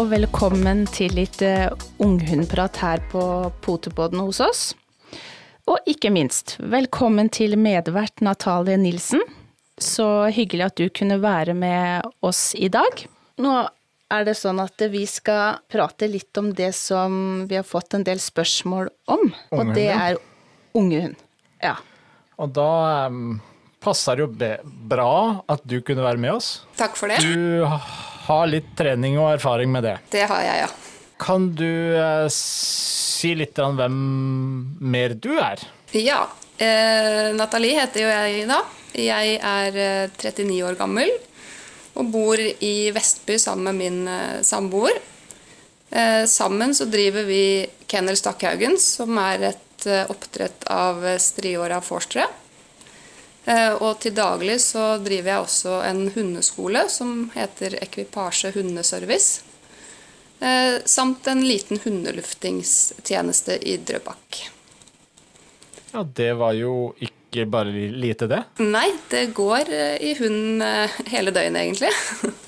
Og velkommen til litt uh, unghundprat her på Potepodden hos oss. Og ikke minst, velkommen til medvert Natalie Nilsen. Så hyggelig at du kunne være med oss i dag. Nå er det sånn at vi skal prate litt om det som vi har fått en del spørsmål om, og det er ungehund. Ja. Og da um, passer det jo bra at du kunne være med oss. Takk for det. Du har litt trening og erfaring med det. Det har jeg, ja. Kan du eh, si litt om hvem mer du er? Ja. Eh, Nathalie heter jo jeg da. Jeg er eh, 39 år gammel og bor i Vestby sammen med min eh, samboer. Eh, sammen så driver vi Kennel Stakkhaugen, som er et eh, oppdrett av eh, striåra forstere. Eh, og til daglig så driver jeg også en hundeskole som heter Ekvipasje hundeservice. Eh, samt en liten hundeluftingstjeneste i Drøbak. Ja, det var jo ikke bare lite, det. Nei, det går eh, i hund hele døgnet, egentlig.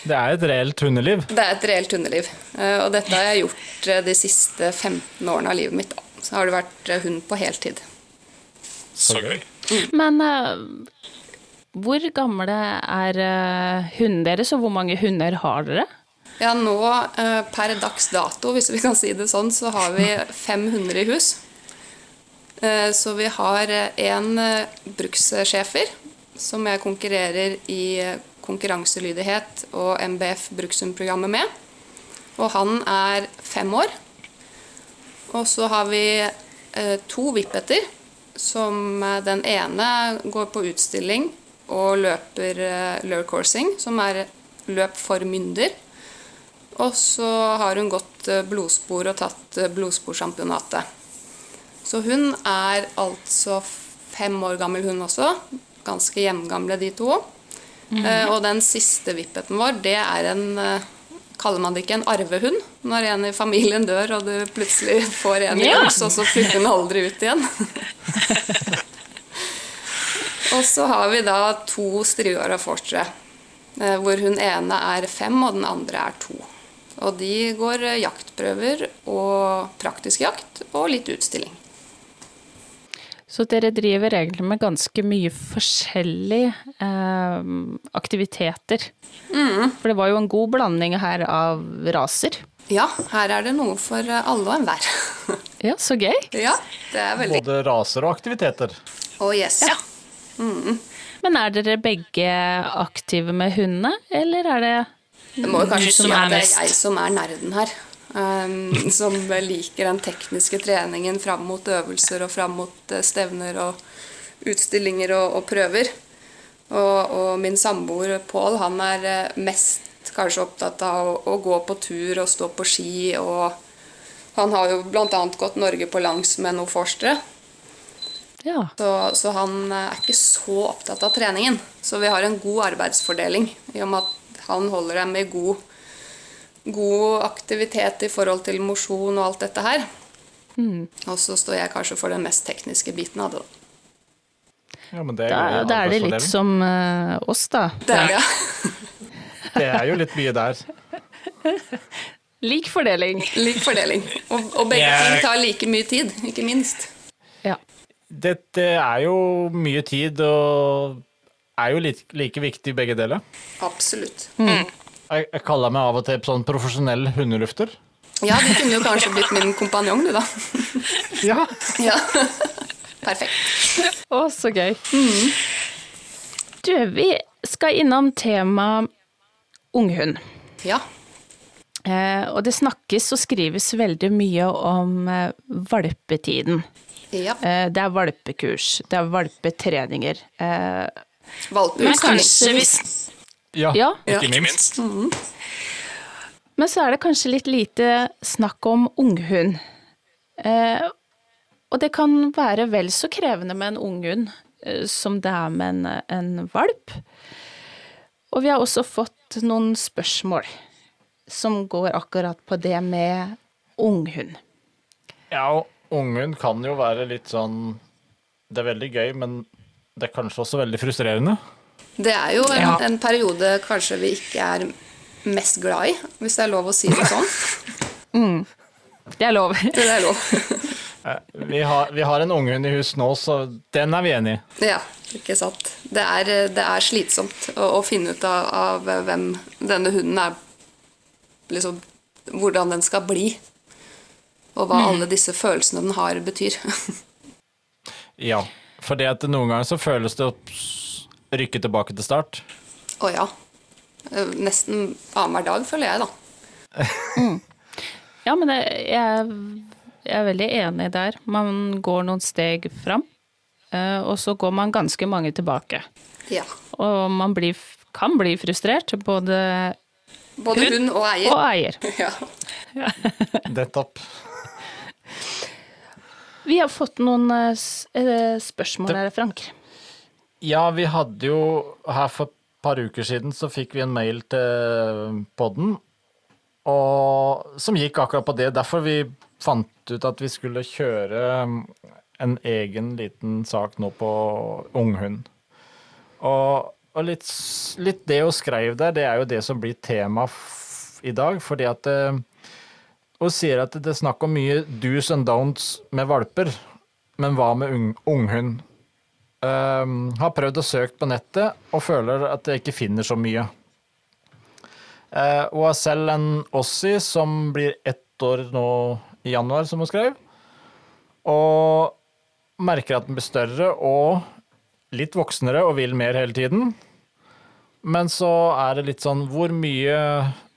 Det er et reelt hundeliv. Det er et reelt hundeliv. Eh, Og dette har jeg gjort de siste 15 årene av livet mitt. Så har det vært hund på heltid. Så gøy. Men uh, hvor gamle er uh, hundene deres, og hvor mange hunder har dere? Ja, nå uh, per dags dato, hvis vi kan si det sånn, så har vi fem hunder i hus. Så vi har én brukssjefer som jeg konkurrerer i konkurranselydighet og MBF brukshundprogrammet med. Og han er fem år. Og så har vi to vippeter, som eh, den ene går på utstilling og løper eh, lure coursing, som er løp for mynder. Og så har hun gått eh, blodspor og tatt blodsporsjampionatet. Så hun er altså fem år gammel, hun også. Ganske jevngamle, de to. Eh, og den siste vippeten vår, det er en Kaller man det ikke en arvehund? Når en i familien dør, og du plutselig får en i Ja. hus, og så flytter den aldri ut igjen. og så har vi da to striåra og eh, hvor hun ene er fem, og den andre er to. Og de går eh, jaktprøver og praktisk jakt og litt utstilling. Så dere driver egentlig med ganske mye forskjellige eh, aktiviteter. For det var jo en god blanding her av raser. Ja, her er det noe for eh, alle og enhver. Ja, så gøy. ja, det er veldig Både raser og aktiviteter. Oh yes. Men er dere begge aktive med hundene, eller er det Det må jo kanskje Du si som er at det er jeg som er nerden her. Um, som liker den tekniske treningen fram mot øvelser og fram mot eh, stevner og utstillinger og, og prøver. Og, og min samboer Pål, han er eh, mest kanskje opptatt av å, å gå på tur og stå på ski. og Han har jo bl.a. gått Norge på langs med noen forstere. Ja. Så, så han eh, er ikke så opptatt av treningen. Så vi har en god arbeidsfordeling i og med at han holder dem i god, god aktivitet i forhold til mosjon og alt dette her. Og så står jeg kanskje for den mest tekniske biten av det. da. Ja, men det, er Da, jo da er det litt som uh, oss, da. Det er ja. Det er jo litt mye der. Lik fordeling. Lik fordeling. Og, og begge Jeg- ting tar like mye tid, ikke minst. Ja. Dette er jo mye tid, og er jo like, like viktig begge deler. Absolutt. Jeg, jeg kaller meg av og til sånn profesjonell hundelufter. Ja, du kunne jo kanskje blitt min kompanjong, du, da. Ja. Ja. Perfekt. Å, så gøy. Du, vi skal innom tema unghund. Ja. Eh, og det snakkes og skrives veldig mye om eh, valpetiden. ja. Eh, det er valpekurs, det er valpetreninger. Eh, men kanskje hvis Ja, Ja. ikke minst. Men så er det kanskje litt lite snakk om unghund. Eh, og det kan være vel så krevende med en unghund eh, som det er med en, en valp. Og vi har også fått noen spørsmål som går akkurat på det med unghund. Ja, og unghund kan jo være litt sånn Det er veldig gøy, men det er kanskje også veldig frustrerende. Det er jo en, Ja. en periode kanskje vi ikke er mest glad i, hvis det er lov å si det sånn. Det er lov. Det er lov. Vi har, vi har en unghund i hus nå, så den er vi enig i. Ja, ikke sant. Det er, det er slitsomt å, å finne ut av, av hvem denne hunden er liksom, Hvordan den skal bli. Og hva alle disse følelsene den har, betyr. Ja, for det at noen ganger så føles det å rykke tilbake til start. Å ja. Eh, Nesten annenhver dag, føler jeg, da. Ja, men det, jeg, jeg er veldig enig der. Man går noen steg fram, eh, og så går man ganske mange tilbake. Ja. Og man blir, kan bli frustrert, både Både hun, hun og eier. og eier. Ja. Nettopp. Vi har fått noen eh, eh, spørsmål her, Frank. Ja, vi hadde jo her for et par uker siden så fikk vi en mail til podden, og, som gikk akkurat på det. Derfor vi fant ut at vi skulle kjøre en egen liten sak nå på unghund. Og, og litt, litt det hun skrev der, det er jo det som blir tema i dag, fordi at eh, hun sier at det er snakk om mye do's and don'ts med valper, men hva med ung, unghund? Um, har prøvd å søke på nettet og føler at jeg ikke finner så mye. Uh, hun har selv en Ossie som blir ett år nå i januar, som hun skrev. Og merker at den blir større og litt voksnere og vil mer hele tiden. Men så er det litt sånn Hvor mye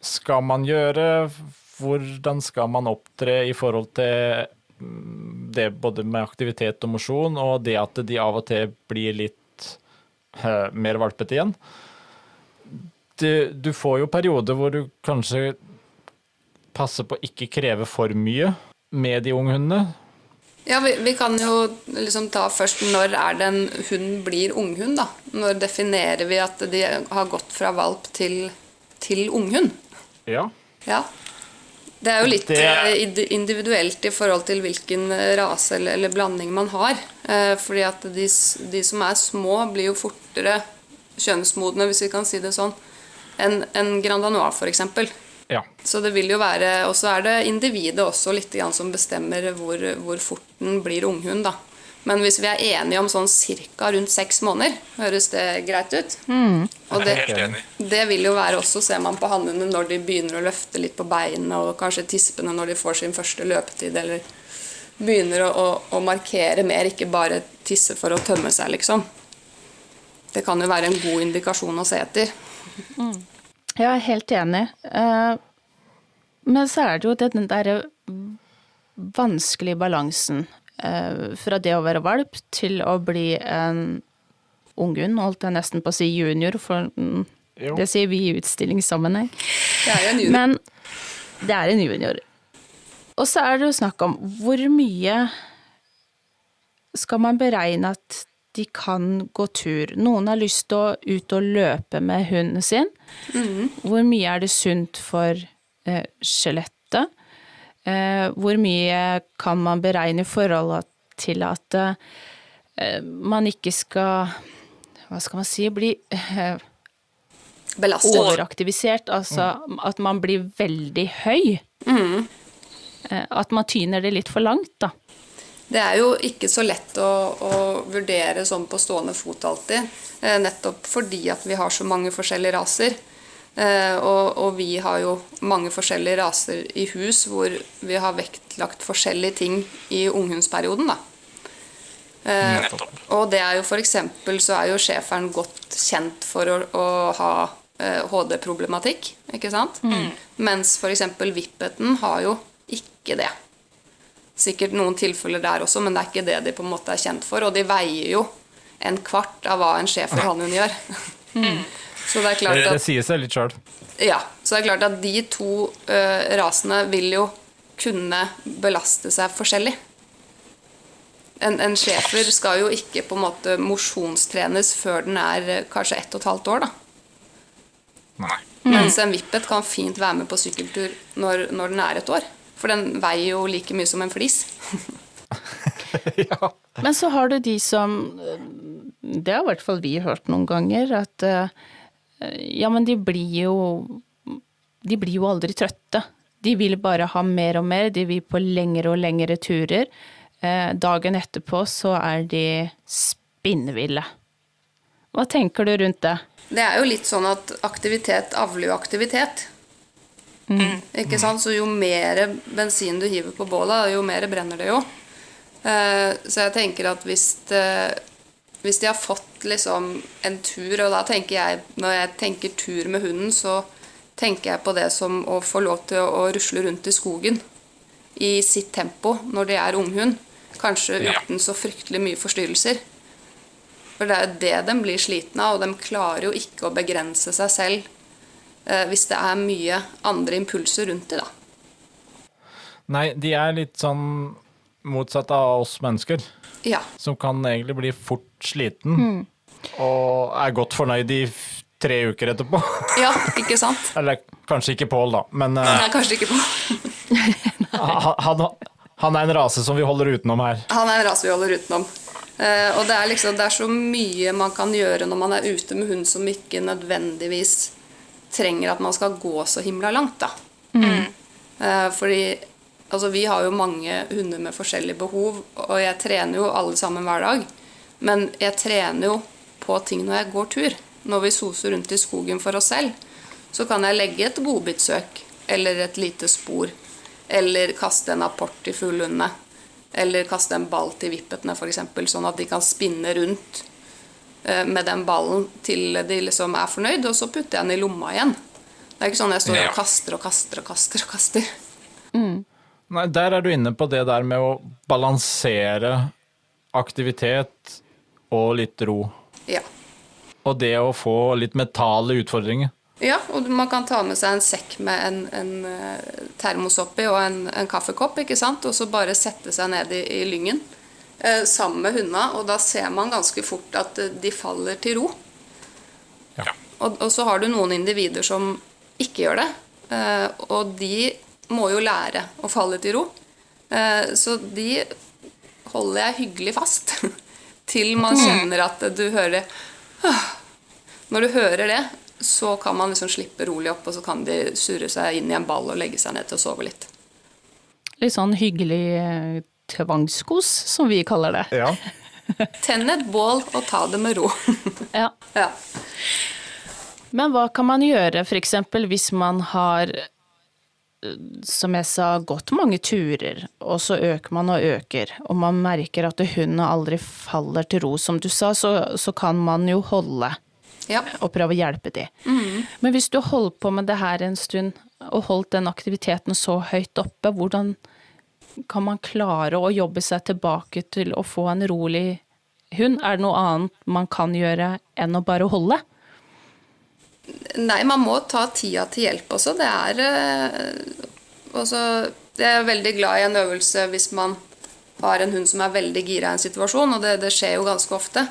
skal man gjøre? Hvordan skal man opptre i forhold til det både med aktivitet og mosjon, og det at de av og til blir litt uh, mer valpete igjen. Du, du får jo perioder hvor du kanskje passer på å ikke kreve for mye med de unge hundene. Ja, vi, vi kan jo liksom ta først når er det en hund blir unghund, da. Når definerer vi at de har gått fra valp til, til unghund? Ja. Ja. Det er jo litt Det- eh, individuelt i forhold til hvilken eh, rase eller, eller blanding man har. Eh, fordi at de, de som er små, blir jo fortere kjønnsmodne, hvis vi kan si det sånn, enn en Grand Danois f.eks. ja. Så det vil jo være Og så er det individet også litt grann som bestemmer hvor, hvor fort den blir unghund, da. Men hvis vi er enige om sånn ca. rundt seks måneder, høres det greit ut? Og det, det vil jo være også, ser man på hannene når de begynner å løfte litt på beina, og kanskje tispene når de får sin første løpetid, eller begynner å, å, å markere mer, ikke bare tisse for å tømme seg, liksom. Det kan jo være en god indikasjon å se etter. Jeg er helt enig. Eh, Men så er det jo den derre vanskelige balansen fra det å være valp til å bli en unghund, holdt jeg nesten på å si junior, for mm, Jo. det sier vi i utstillingssammenheng. Det er jo en junior. Men det er en junior. Og så er det jo snakk om hvor mye skal man beregne at de kan gå tur. Noen har lyst til å ut og løpe med hunden sin. Hvor mye er det sunt for eh, skjelettet? Eh, hvor mye kan man beregne i forhold til at eh, man ikke skal Hva skal man si bli eh, Belastet. overaktivisert, altså at man blir veldig høy. Eh, At man tyner det litt for langt, da. Det er jo ikke så lett å, å vurdere sånn på stående fot alltid. Eh, nettopp fordi at vi har så mange forskjellige raser. Eh, og, og vi har jo mange forskjellige raser i hus hvor vi har vektlagt forskjellige ting i unghundsperioden. da. Eh, Nettopp. og det er jo for eksempel så er jo schæferen godt kjent for å, å ha eh, HD-problematikk, ikke sant? Mens for eksempel vippeten har jo ikke det. Sikkert noen tilfeller der også, men det er ikke det de på en måte er kjent for. Og de veier jo en kvart av hva en schæfer hannhund gjør. Så det er klart at det det sier seg litt sjøl. ja, så det er klart at de to uh, rasene vil jo kunne belaste seg forskjellig. En, en schæfer skal jo ikke på en måte mosjonstrenes før den er eh, kanskje ett og et halvt år. da. Nei. Mens en vippet kan fint være med på sykkeltur når, når den er et år. For den veier jo like mye som en flis. ja. Men så har du de som Det har i hvert fall vi hørt noen ganger, at eh, ja, men de blir jo de blir jo aldri trøtte. De vil bare ha mer og mer, de vil på lengre og lengre turer. Eh, dagen etterpå så er de spinnville. Hva tenker du rundt det? Det er jo litt sånn at aktivitet avler jo aktivitet. Ikke sant? Så jo mer bensin du hiver på bålet, jo mer brenner det jo. Eh, Så jeg tenker at hvis, det, hvis de har fått liksom en tur, og da tenker jeg Når jeg tenker tur med hunden, så tenker jeg på det som å få lov til å rusle rundt i skogen i sitt tempo når de er unghund. Kanskje Ja. uten så fryktelig mye forstyrrelser. For det er jo det de blir slitne av, og de klarer jo ikke å begrense seg selv eh, hvis det er mye andre impulser rundt dem, da. Nei, de er litt sånn motsatt av oss mennesker, Ja. som kan egentlig bli fort sliten, og er godt fornøyd i tre uker etterpå. ja, ikke sant? Eller kanskje ikke Pål, da, men eh, Nei, kanskje ikke Pål. han, han, han er en rase som vi holder utenom her. Han er en rase vi holder utenom. Eh, og det er, liksom, det er så mye man kan gjøre når man er ute med hund som ikke nødvendigvis trenger at man skal gå så himla langt, da. Eh, fordi altså, vi har jo mange hunder med forskjellige behov, og jeg trener jo alle sammen hver dag. Men jeg trener jo på ting når jeg går tur. Når vi soser rundt i skogen for oss selv, så kan jeg legge et godbitsøk eller et lite spor. Eller kaste en apport til fuglehundene. Eller kaste en ball til vippetene, f.eks., sånn at de kan spinne rundt eh, med den ballen til de liksom er fornøyd, og så putter jeg den i lomma igjen. Det er ikke sånn jeg står og kaster og kaster og kaster og kaster. Nei, der er du inne på det der med å balansere aktivitet og litt ro. Ja. Og det å få litt mentale utfordringer. Ja, og man kan ta med seg en sekk med en, en eh, termos oppi og en, en kaffekopp, ikke sant? og så bare sette seg ned i, i lyngen eh, sammen med hundene, og da ser man ganske fort at eh, de faller til ro. Ja. Og, og så har du noen individer som ikke gjør det, eh, og de må jo lære å falle til ro. Eh, så de holder jeg hyggelig fast til man kjenner at du hører. Når du hører det, så kan man liksom slippe rolig opp, og så kan de surre seg inn i en ball og legge seg ned til å sove litt. Litt sånn hyggelig eh, tvangskos, som vi kaller det. Ja. Tenn et bål og ta det med ro. Ja. ja. Men hva kan man gjøre f.eks. hvis man har, som jeg sa, gått mange turer, og så øker man og øker, og man merker at hunden aldri faller til ro, som du sa, så, så kan man jo holde ja. og prøve å hjelpe de. Men hvis du holdt på med det her en stund, og holdt den aktiviteten så høyt oppe, hvordan kan man klare å jobbe seg tilbake til å få en rolig hund? Er det noe annet man kan gjøre enn å bare holde? Nei, man må ta tida til hjelp også. Det er eh, også, Jeg er veldig glad i en øvelse hvis man har en hund som er veldig gira i en situasjon, og det, det skjer jo ganske ofte.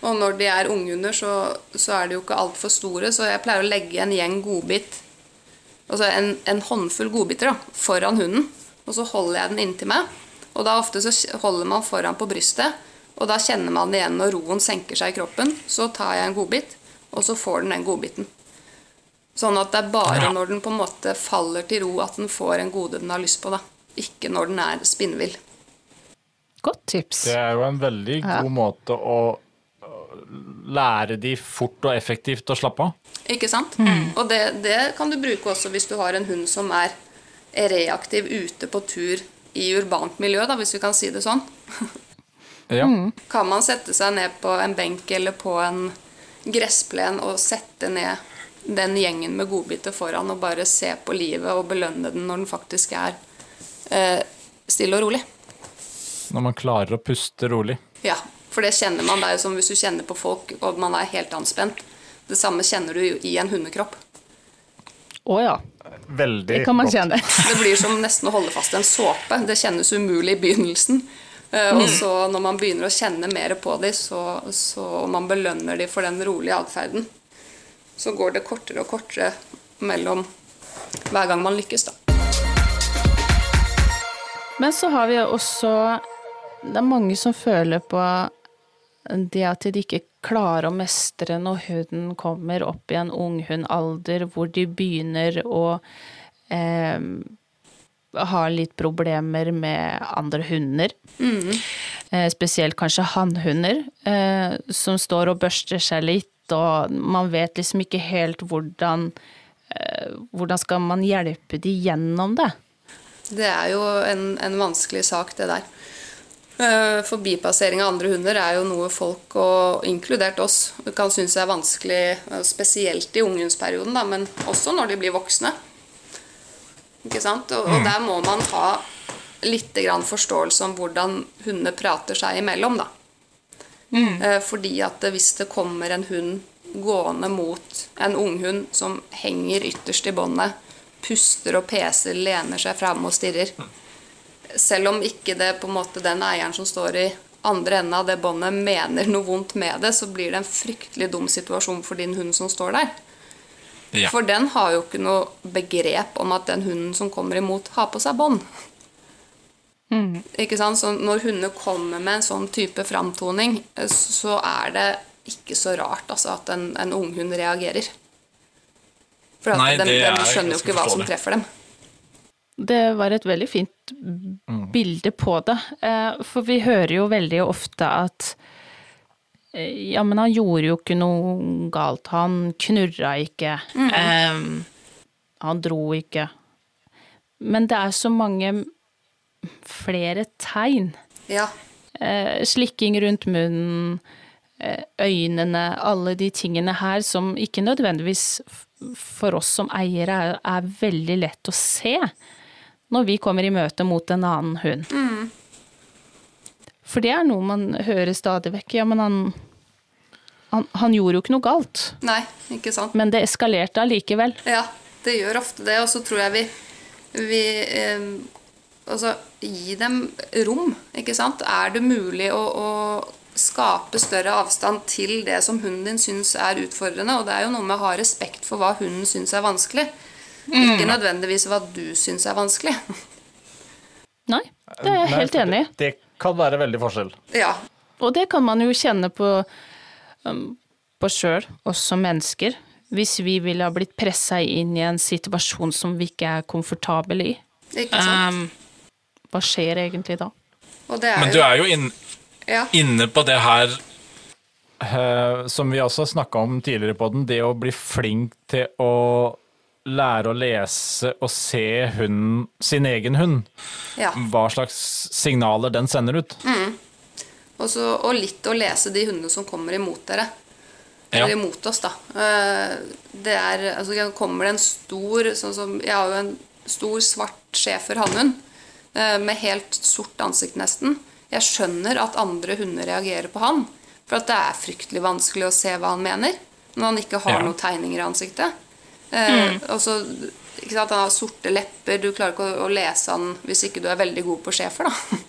Og når de er unghunder, så, så er de jo ikke altfor store, så jeg pleier å legge en gjeng godbit, altså en, en håndfull godbiter, da, foran hunden. Og så holder jeg den inntil meg. Og da ofte så holder man foran på brystet, og da kjenner man det igjen når roen senker seg i kroppen. Så tar jeg en godbit, og så får den den godbiten. Sånn at det er bare Ja. når den på en måte faller til ro at den får en gode den har lyst på. da. Ikke når den er spinnvill. Godt tips. Det er jo en veldig Ja. god måte å lære de fort og effektivt å slappe av. Ikke sant? Og det, det kan du bruke også hvis du har en hund som er reaktiv ute på tur i urbant miljø, da, hvis vi kan si det sånn. Ja. Kan man sette seg ned på en benk eller på en gressplen og sette ned den gjengen med godbiter foran og bare se på livet og belønne den når den faktisk er eh, stille og rolig. Når man klarer å puste rolig. Ja, for det kjenner man. Det er jo som hvis du kjenner på folk og man er helt anspent. Det samme kjenner du i en hundekropp. Å ja, Veldig det kan man godt. kjenne. Det blir som nesten å holde fast en såpe. Det kjennes umulig i begynnelsen. Eh, Og så når man begynner å kjenne mer på dem, så, så, og man belønner dem for den rolige atferden, så går det kortere og kortere mellom hver gang man lykkes, da. Men så har vi også Det er mange som føler på det at de ikke klarer å mestre når hunden kommer opp i en unghundalder hvor de begynner å eh, ha litt problemer med andre hunder. Eh, spesielt kanskje hannhunder, eh, som står og børster seg litt, og man vet liksom ikke helt hvordan eh, Hvordan skal man hjelpe de gjennom det? Det er jo en, en vanskelig sak, det der. Eh, Forbipassering av andre hunder er jo noe folk, og inkludert oss, kan synes er vanskelig, spesielt i unghundsperioden, men også når de blir voksne. Ikke sant? Og, og der må man ha litt grann forståelse om hvordan hundene prater seg imellom, da. Mm. Fordi at hvis det kommer en hund gående mot en unghund som henger ytterst i båndet, puster og peser, lener seg fram og stirrer Selv om ikke det på en måte den eieren som står i andre enden av det båndet, mener noe vondt med det, så blir det en fryktelig dum situasjon for din hund som står der. Ja. For den har jo ikke noe begrep om at den hunden som kommer imot, har på seg bånd. Ikke sant? Så når hunder kommer med en sånn type framtoning, eh, så er det ikke så rart altså, at en, en unghund reagerer. For at Nei, de, de er skjønner jo ikke hva som treffer dem. Det var et veldig fint bilde på det. Eh, For vi hører jo veldig ofte at ja, men han gjorde jo ikke noe galt. Han knurra ikke. Eh, han dro ikke. Men det er så mange flere tegn. Ja, Uh, Slikking rundt munnen, uh, øynene, alle de tingene her som ikke nødvendigvis for oss som eiere er, er veldig lett å se når vi kommer i møte mot en annen hund. For det er noe man hører stadig vekk. Ja, men han, han, han gjorde jo ikke noe galt. nei, ikke sant? Men det eskalerte allikevel. Ja, det gjør ofte det, og så tror jeg vi, vi eh, Altså, gi dem rom, ikke sant? Er det mulig å, å skape større avstand til det som hunden din syns er utfordrende? Og det er jo noe med å ha respekt for hva hunden syns er vanskelig. Ikke nødvendigvis hva du syns er vanskelig. Nei, det er jeg helt enig i. Kan være veldig forskjell. Ja, Og det kan man jo kjenne på, um, på sjøl, oss som mennesker. Hvis vi ville ha blitt pressa inn i en situasjon som vi ikke er komfortable i. ikke sant? Um, hva skjer egentlig da? Og det er Men du er jo inn, ja, inne på det her uh, som vi også snakka om tidligere på den, det å bli flink til å lære å lese og se hunden, sin egen hund. ja. Hva slags signaler den sender ut. Og, Også, og litt å lese de hundene som kommer imot dere. Ja. Eller imot oss, da. Eh, Det er, altså Kommer det en stor sånn som, Jeg har jo en stor, svart schæfer hannhund eh, med helt sort ansikt, nesten. Jeg skjønner at andre hunder reagerer på han. For at det er fryktelig vanskelig å se hva han mener når han ikke har Ja. noen tegninger i ansiktet. Eh, og så, ikke sant, Han har sorte lepper, du klarer ikke å, å lese han hvis ikke du er veldig god på schæfer. da.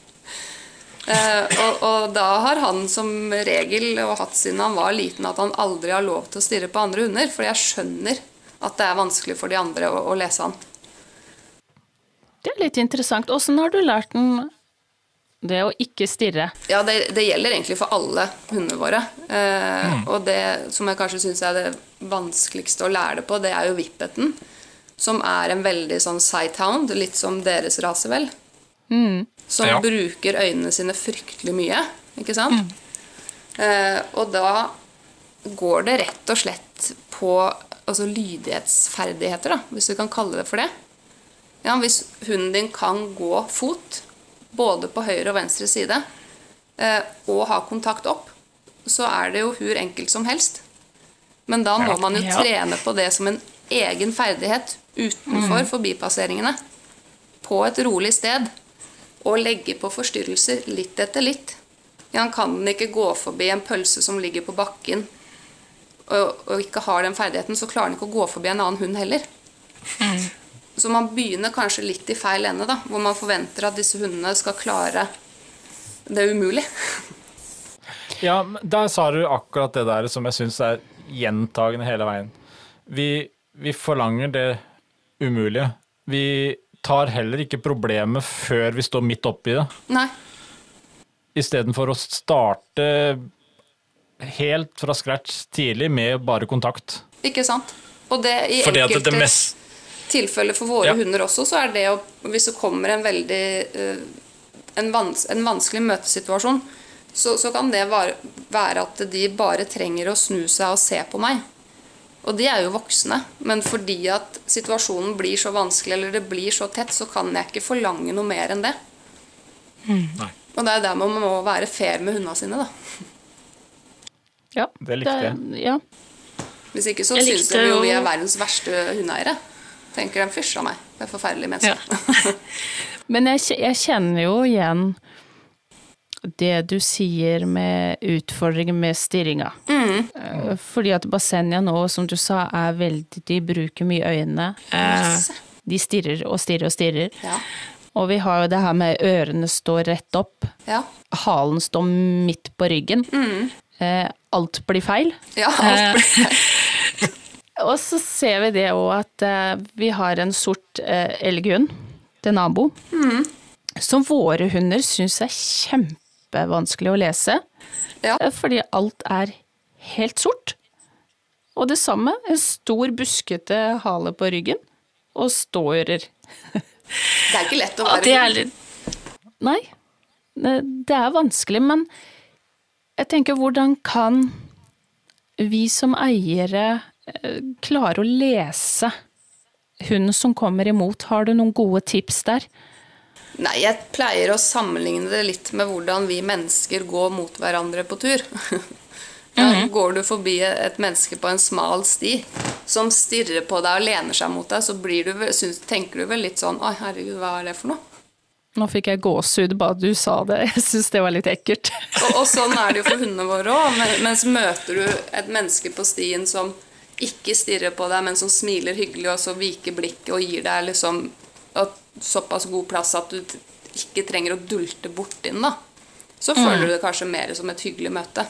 Eh, og, og da har han som regel, og hatt siden han var liten, at han aldri har lov til å stirre på andre hunder. For jeg skjønner at det er vanskelig for de andre å, å lese han. Det er litt interessant. Åssen har du lært den det å ikke stirre? Ja, det, det gjelder egentlig for alle hundene våre. Eh, Og det som jeg kanskje syns er det vanskeligste å lære det på, det er jo vippeten. Som er en veldig sånn sighthound, litt som deres rase, vel. Som Ja. bruker øynene sine fryktelig mye, ikke sant? Eh, og da går det rett og slett på altså lydighetsferdigheter, da, hvis du kan kalle det for det. Ja, hvis hunden din kan gå fot, både på høyre og venstre side, eh, og ha kontakt opp, så er det jo hvor enkelt som helst. Men da må man jo Ja. trene på det som en egen ferdighet utenfor forbipasseringene. På et rolig sted. Og legge på forstyrrelser litt etter litt. Han kan ikke gå forbi en pølse som ligger på bakken, og, og ikke har den ferdigheten, så klarer han ikke å gå forbi en annen hund heller. Så man begynner kanskje litt i feil ende, da, hvor man forventer at disse hundene skal klare det umulig. Ja, der sa du akkurat det der som jeg syns er gjentagende hele veien. Vi, vi forlanger det umulige. Vi tar heller ikke problemet før vi står midt oppi det. Nei. Istedenfor å starte helt fra scratch tidlig med bare kontakt. Ikke sant? Og det i Fordi at det, enkelte det mest tilfeller for våre Ja. hunder også, så er det å Hvis det kommer en veldig eh, en, vans, en vanskelig møtesituasjon, så, så kan det være, være at de bare trenger å snu seg og se på meg. Og de er jo voksne, men fordi at situasjonen blir så vanskelig, eller det blir så tett, så kan jeg ikke forlange noe mer enn det. Mm. Og det er der man må være fair med hundene sine, da. Ja. Det likte jeg. Ja. Hvis ikke så syns de jo- vi er verdens verste hundeeiere. Tenker de fysj av meg. Det er forferdelige mennesker. Men jeg, jeg kjenner jo igjen det du sier med utfordringer med stirringa. Mm. Fordi at Bassenia nå, som du sa, er veldig De bruker mye øynene. Yes. De stirrer og stirrer og stirrer. Ja. Og vi har jo det her med ørene står rett opp. Ja. Halen står midt på ryggen. Mm. alt blir feil. ja alt blir Og så ser vi det òg at eh, vi har en sort eh, elghund til nabo, som våre hunder syns er kjempevanskelig å lese. Ja. eh, Fordi alt er helt sort. Og det samme, en stor buskete hale på ryggen, og ståører. Det er ikke lett å Ja, være det er litt Nei, det er vanskelig, men jeg tenker hvordan kan vi som eiere klare å lese hunden som kommer imot? Har du noen gode tips der? Nei, jeg pleier å sammenligne det litt med hvordan vi mennesker går mot hverandre på tur. Ja, går du forbi et menneske på en smal sti som stirrer på deg og lener seg mot deg, så blir du, synes, tenker du vel litt sånn Oi, herregud, hva er det for noe? Nå fikk jeg gåsehud bare du sa det. Jeg syns det var litt ekkelt. Og, og sånn er det jo for hundene våre òg. Mens møter du et menneske på stien som ikke stirrer på deg, men som smiler hyggelig, og så viker blikket og gir deg liksom såpass god plass at du ikke trenger å dulte bort inn, da. Så føler du det kanskje mer som et hyggelig møte.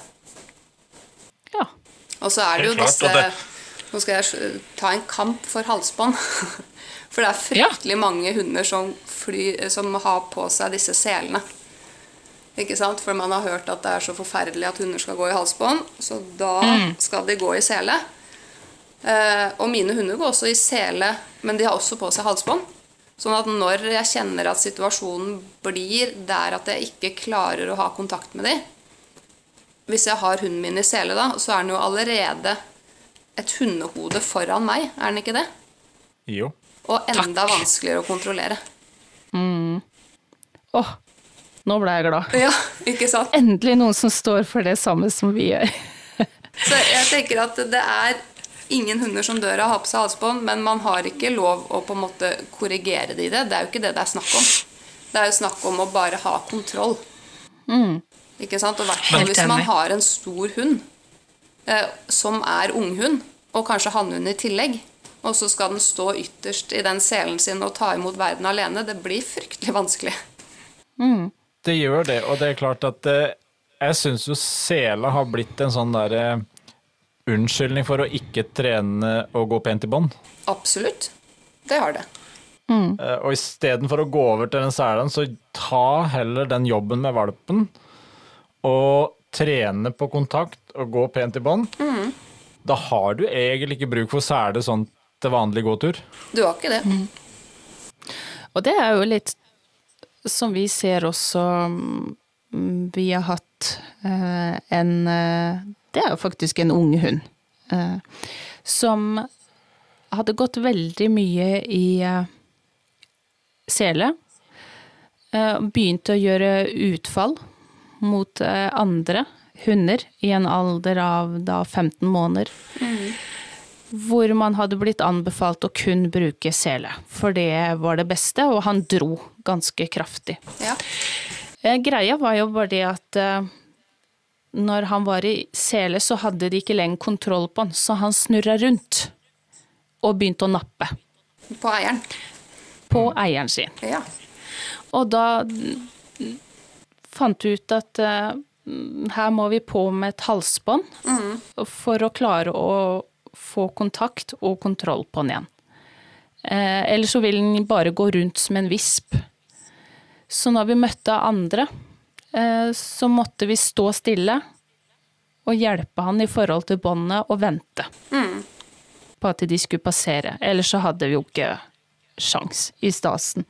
Ja. Og så er det jo Helt klart, disse det- Nå skal jeg ta en kamp for halsbånd. For det er fryktelig mange hunder som, fly, som har på seg disse selene. Ikke sant? For man har hørt at det er så forferdelig at hunder skal gå i halsbånd, så da skal de gå i sele. Eh, og mine hunder går også i sele, men de har også på seg halsbånd. Sånn at når jeg kjenner at situasjonen blir der at jeg ikke klarer å ha kontakt med dem, hvis jeg har hunden min i sele, da, så er den jo allerede et hundehode foran meg, er den ikke det? Jo. Og enda vanskeligere å kontrollere. Åh, nå ble jeg glad. Ja, ikke sant? Endelig noen som står for det samme som vi gjør. Så jeg tenker at det er ingen hunder som dør av å ha på seg halsbånd, men man har ikke lov å på en måte korrigere det i det. Det er jo ikke det det er snakk om. Det er jo snakk om å bare ha kontroll. Ikke sant? Og hvert fall hvis man har en stor hund eh, som er unghund, og kanskje hannhund i tillegg, og så skal den stå ytterst i den selen sin og ta imot verden alene, det blir fryktelig vanskelig. Det gjør det, og det er klart at eh, jeg syns jo sele har blitt en sånn derre unnskyldning for å ikke trene og gå pent i bånd. Absolutt. Det har det. Mm. Og istedenfor å gå over til den selen, så ta heller den jobben med valpen og trene på kontakt og gå pent i bånd. Da har du egentlig ikke bruk for sele sånn til vanlig gåtur. Du har ikke det. Og det er jo litt som vi ser også mm, Vi har hatt eh, en eh, Det er jo faktisk en ung hund. Eh, som hadde gått veldig mye i sele. Begynte å gjøre utfall mot andre hunder i en alder av da 15 måneder hvor man hadde blitt anbefalt å kun bruke sele, for det var det beste, og han dro ganske kraftig. Ja. Eh, Greia var jo bare det at eh, når han var i sele, så hadde de ikke lenger kontroll på han, så han snurra rundt og begynte å nappe På eieren. på eieren sin. Ja. Og da mm, fant vi ut at mm, her må vi på med et halsbånd for å klare å få kontakt og kontroll på han igjen. Uh, eller så vil han bare gå rundt som en visp. Så når vi møtte andre, eh, så måtte vi stå stille og hjelpe han i forhold til båndet og vente på at de skulle passere. Ellers så hadde vi jo ikke sjans i stasen.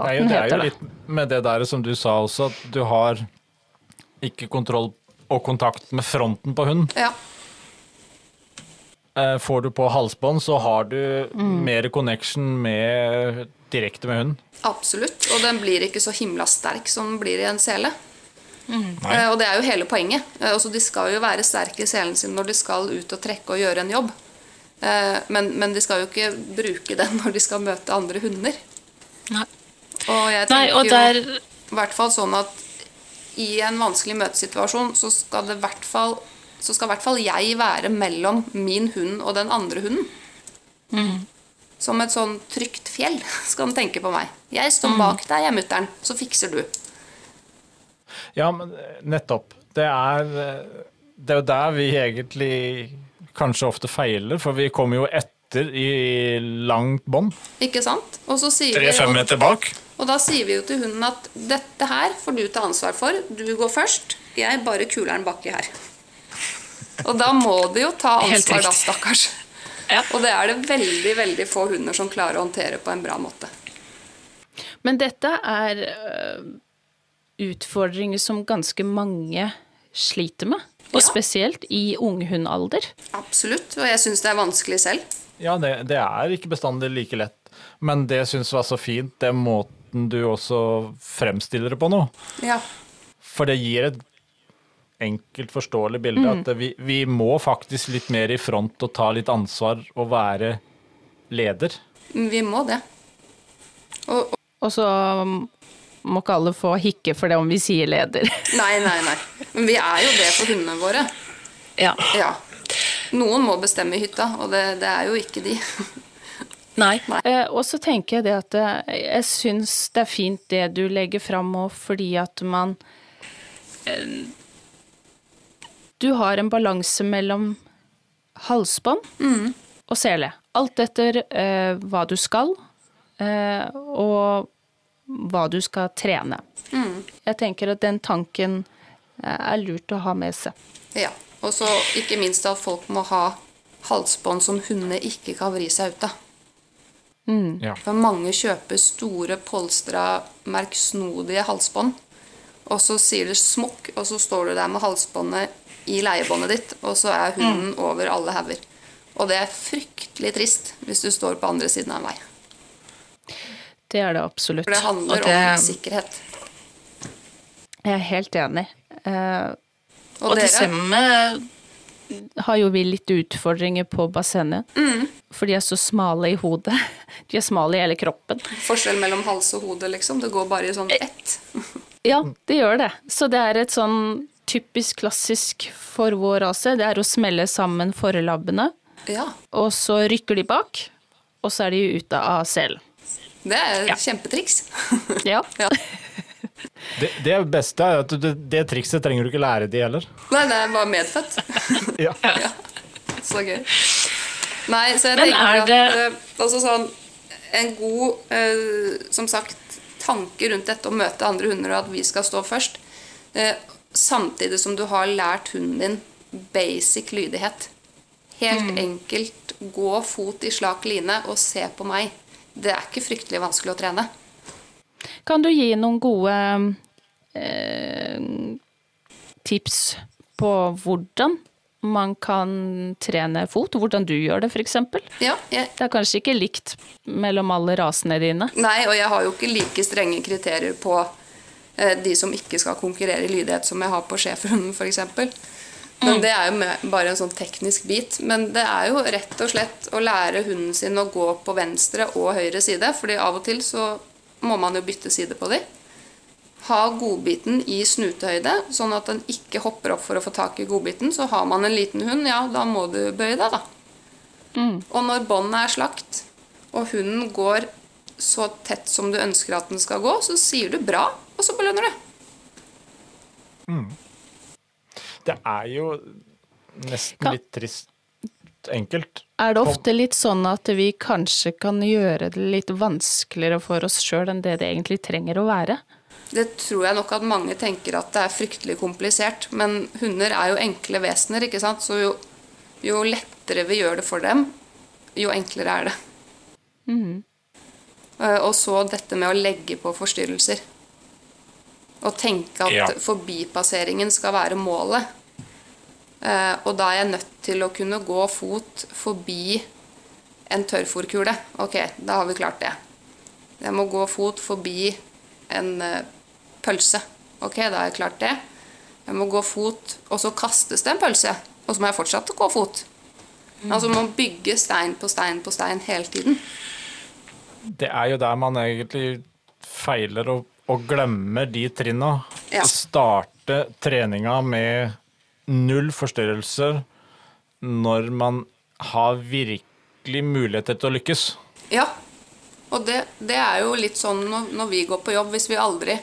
Nei, heter det er jo heter det. litt med det der som du sa også, at du har ikke kontroll og kontakt med fronten på hunden. Ja. Eh, Får du på halsbånd, så har du mer connection med, direkte med hunden. Absolutt. Og den blir ikke så himla sterk som den blir i en sele. Mm. Eh, Og det er jo hele poenget. Eh, Altså, de skal jo være sterke i selen sin når de skal ut og trekke og gjøre en jobb. Eh, Men, men de skal jo ikke bruke den når de skal møte andre hunder. Nei. Og jeg Nei, tenker og der jo i hvert fall sånn at i en vanskelig møtesituasjon så skal det hvert fall så skal i hvert fall jeg være mellom min hund og den andre hunden. Mm. Som et sånn trygt fjell, skal han tenke på meg. Jeg Mm. står bak deg, jeg mutter'n, så fikser du. Ja, men eh, nettopp. Det er, eh, det er jo der vi egentlig kanskje ofte feiler, for vi kommer jo etter i langt bånd. Ikke sant? Og så sier vi Tre-fem meter bak. Og da sier vi jo til hunden at dette her får du ta ansvar for. Du går først. Jeg bare kuler den baki her. Og da må de jo ta ansvar, da, stakkars. Ja. Og det er det veldig, veldig få hunder som klarer å håndtere på en bra måte. Men dette er øh, utfordringer som ganske mange sliter med. Og Ja. spesielt i unghundalder. Absolutt. Og jeg syns det er vanskelig selv. Ja, det, det er ikke bestandig like lett. Men det syns jeg var så fint, det er måten du også fremstiller det på nå. Ja. For det gir et enkelt forståelig bilde at vi, vi må faktisk litt mer i front og ta litt ansvar og være leder. Vi må det. Og, og Og så må ikke alle få hikke for det om vi sier leder. Nei, nei, nei. Men vi er jo det for hundene våre. Ja. Ja. Noen må bestemme i hytta, og det, det er jo ikke de. Nei. Nei. Eh, og så tenker jeg det at eh, jeg syns det er fint det du legger fram òg, fordi at man eh, Du har en balanse mellom halsbånd og sele. Alt etter eh, hva du skal, eh, og hva du skal trene. Jeg tenker at den tanken eh, er lurt å ha med seg. Ja. Og så ikke minst at folk må ha halsbånd som hundene ikke kan vri seg ut av. Ja. For mange kjøper store, polstra, merksnodige halsbånd. Og så sier det smokk, og så står du der med halsbåndet i leiebåndet ditt, og så er hunden over alle hauger. Og det er fryktelig trist hvis du står på andre siden av en vei. Det er det absolutt. For det handler det- om sikkerhet. Jeg er helt enig. Eh, Og, Og, det samme har jo vi litt utfordringer på bassenget. For de er så smale i hodet. De er smale i hele kroppen. forskjell mellom hals og hode, liksom. Det går bare i sånn ett. Ja, det gjør det. Så det er et sånn typisk klassisk for vår rase. Det er å smelle sammen forlabbene, Ja. og så rykker de bak, og så er de ute av selen. Det er Ja. kjempetriks. Ja. ja. Det, det beste er at det, det trikset trenger du ikke lære de heller. Nei, det er bare medfødt. Ja. Ja, så gøy. Nei, så jeg Men tenker er at det- eh, altså sånn En god, eh, som sagt, tanke rundt dette å møte andre hunder og at vi skal stå først, eh, samtidig som du har lært hunden din basic lydighet. Helt Mm. enkelt gå fot i slak line og se på meg. Det er ikke fryktelig vanskelig å trene. Kan du gi noen gode eh, tips på hvordan man kan trene fot? Hvordan du gjør det, f.eks.? Ja, jeg, Det er kanskje ikke likt mellom alle rasene dine. Nei, og jeg har jo ikke like strenge kriterier på de som ikke skal konkurrere i lydighet, som jeg har på schæferhunden f.eks. Men det er jo bare en sånn teknisk bit. Men det er jo rett og slett å lære hunden sin å gå på venstre og høyre side, fordi av og til så må man jo bytte side på dem. Ha godbiten i snutehøyde, sånn at den ikke hopper opp for å få tak i godbiten. Så har man en liten hund, ja, da må du bøye deg, da. Og når båndet er slakt, og hunden går så tett som du ønsker at den skal gå, så sier du bra, og så belønner du. Det er jo nesten Kan- litt trist enkelt. Er det ofte litt sånn at vi kanskje kan gjøre det litt vanskeligere for oss sjøl enn det det egentlig trenger å være? Det tror jeg nok at mange tenker at det er fryktelig komplisert. Men hunder er jo enkle vesener, ikke sant. Så jo, jo lettere vi gjør det for dem, jo enklere er det. Mm. Og så dette med å legge på forstyrrelser. Og tenke at Ja. forbipasseringen skal være målet. Eh, Og da er jeg nødt til å kunne gå fot forbi en tørrfòrkule. Ok, da har vi klart det. Jeg må gå fot forbi en eh, pølse. Ok, da har jeg klart det. Jeg må gå fot, og så kastes det en pølse. Og så må jeg fortsatt gå fot. Altså man må bygge stein på stein på stein hele tiden. Det er jo der man egentlig feiler og, og glemmer de trinna. Ja. Starte treninga med null forstyrrelser når man har virkelig muligheter til å lykkes. Ja, og det, det er jo litt sånn når, når vi går på jobb. Hvis vi aldri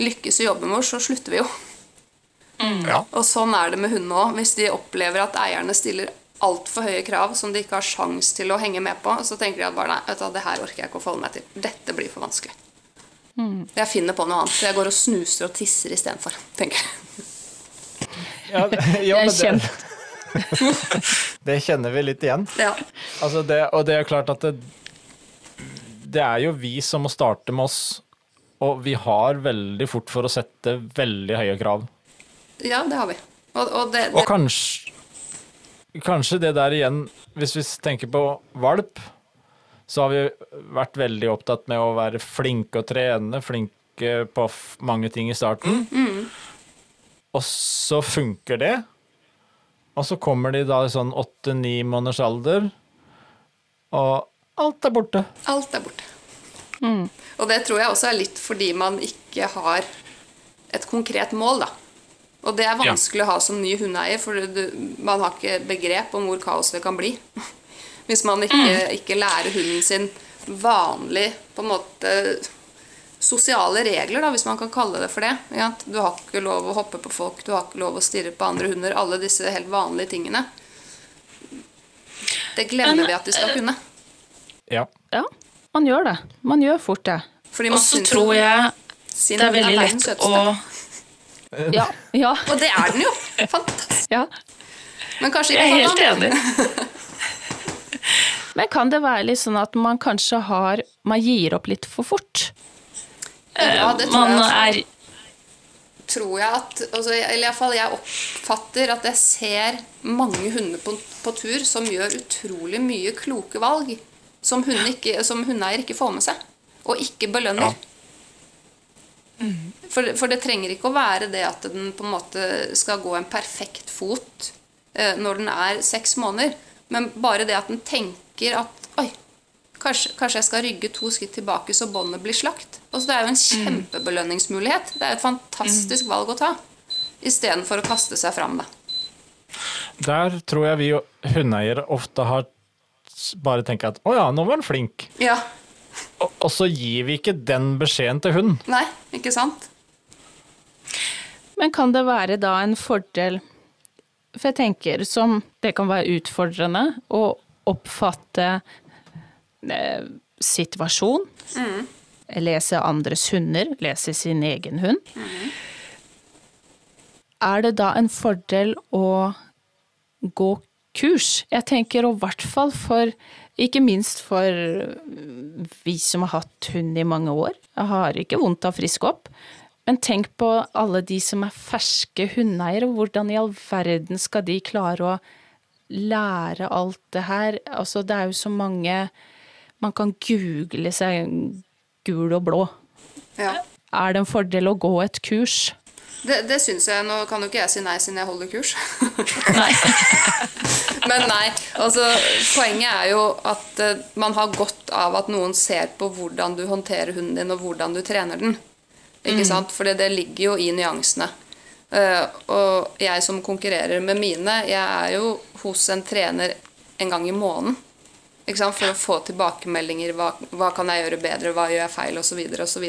lykkes i jobben vår, så slutter vi jo. Ja. Og sånn er det med hundene òg. Hvis de opplever at eierne stiller altfor høye krav som de ikke har sjans til å henge med på, så tenker de at bare nei, vet du, det her orker jeg ikke å forholde meg til. Dette blir for vanskelig. Jeg finner på noe annet. Jeg går og snuser og tisser istedenfor. tenker jeg. Ja, Det ja, er men det, det kjenner vi litt igjen. Ja. Altså det, og det er klart at det, det er jo vi som må starte med oss, og vi har veldig fort for å sette veldig høye krav. ja, det har vi. Og, og det, Og kanskje, kanskje det der igjen, hvis vi tenker på valp, så har vi vært veldig opptatt med å være flinke å trene, flinke på f- mange ting i starten. Og så funker det. Og så kommer de da i sånn åtte-ni måneders alder, og alt er borte. alt er borte. Og det tror jeg også er litt fordi man ikke har et konkret mål, da. Og det er vanskelig å ha som ny hundeeier, for du, man har ikke begrep om hvor kaos det kan bli. Hvis man ikke, ikke lærer hunden sin vanlig på en måte sosiale regler, da, hvis man kan kalle det for det. Ja, du har ikke lov å hoppe på folk, du har ikke lov å stirre på andre hunder. Alle disse helt vanlige tingene. Det glemmer vi at de skal kunne. Ja. Ja, man gjør det. Man gjør fort det. Fordi Og så tror jeg sin det er veldig lett å. Ja, ja, Og det er den jo! Fantastisk. ja. Men kanskje Jeg er helt enig. Men kan det være litt sånn at man kanskje har Man gir opp litt for fort? Ja, det tror Man jeg også. er Tror jeg at altså, Eller iallfall jeg oppfatter at jeg ser mange hunder på, på tur som gjør utrolig mye kloke valg som, hunde ikke, som hundeeier ikke får med seg. Og ikke belønner. For, for det trenger ikke å være det at den på en måte skal gå en perfekt fot eh, når den er seks måneder, men bare det at den tenker at Oi, kanskje, kanskje jeg skal rygge to skritt tilbake så båndet blir slakt. Altså, det er jo en kjempebelønningsmulighet. Det er et fantastisk valg å ta. Istedenfor å kaste seg fram, da. Der tror jeg vi hundeeiere ofte har bare tenkt at å ja, nå var han flink. Ja. Og, og så gir vi ikke den beskjeden til hunden. Nei, ikke sant? Men kan det være da en fordel For jeg tenker som det kan være utfordrende å oppfatte situasjon. situasjon. Lese andres hunder, lese sin egen hund. Er det da en fordel å gå kurs? Jeg tenker i hvert fall for ikke minst for vi som har hatt hund i mange år. Jeg har ikke vondt av å friske opp. Men tenk på alle de som er ferske hundeeiere. Hvordan i all verden skal de klare å lære alt det her? Altså, det er jo så mange Man kan google seg gul og blå. Ja. Er det en fordel å gå et kurs? Det, det syns jeg. Nå kan jo ikke jeg si nei siden jeg holder kurs. Nei. Men nei, altså poenget er jo at eh, man har godt av at noen ser på hvordan du håndterer hunden din, og hvordan du trener den. Ikke sant? For det ligger jo i nyansene. Eh, og jeg som konkurrerer med mine, jeg er jo hos en trener en gang i måneden. For å få tilbakemeldinger. Hva, hva kan jeg gjøre bedre, hva gjør jeg feil, osv. osv.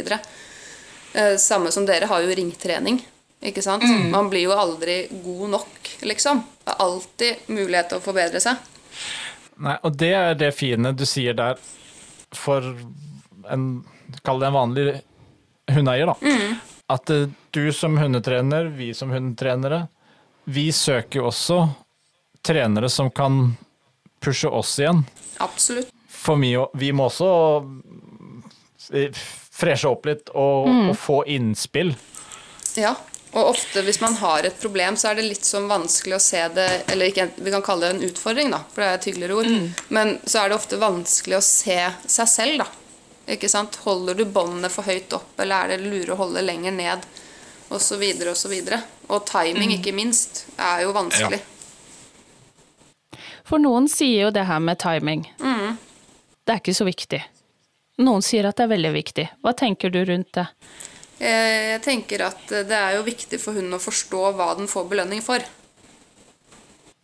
Eh, samme som dere har jo ringtrening. Ikke sant? Man blir jo aldri god nok, liksom. Det er alltid mulighet til å forbedre seg. Nei, og det er det fine du sier der for en Kall det en vanlig hundeeier, da. At eh, du som hundetrener, vi som hundetrenere, vi søker jo også trenere som kan pushe oss igjen. Absolutt. For vi, vi må også eh, freshe opp litt og, og få innspill. Ja, og ofte hvis man har et problem, så er det litt sånn vanskelig å se det Eller ikke, vi kan kalle det en utfordring, da, for det er et hyggeligere ord. Men så er det ofte vanskelig å se seg selv, da. Ikke sant? Holder du båndet for høyt opp, eller er det lure å holde lenger ned? Og så videre og så videre. Og timing, ikke minst, er jo vanskelig. For noen sier jo det her med timing. Det er ikke så viktig. Noen sier at det er veldig viktig. Hva tenker du rundt det? Eh, Jeg tenker at det er jo viktig for hunden å forstå hva den får belønning for.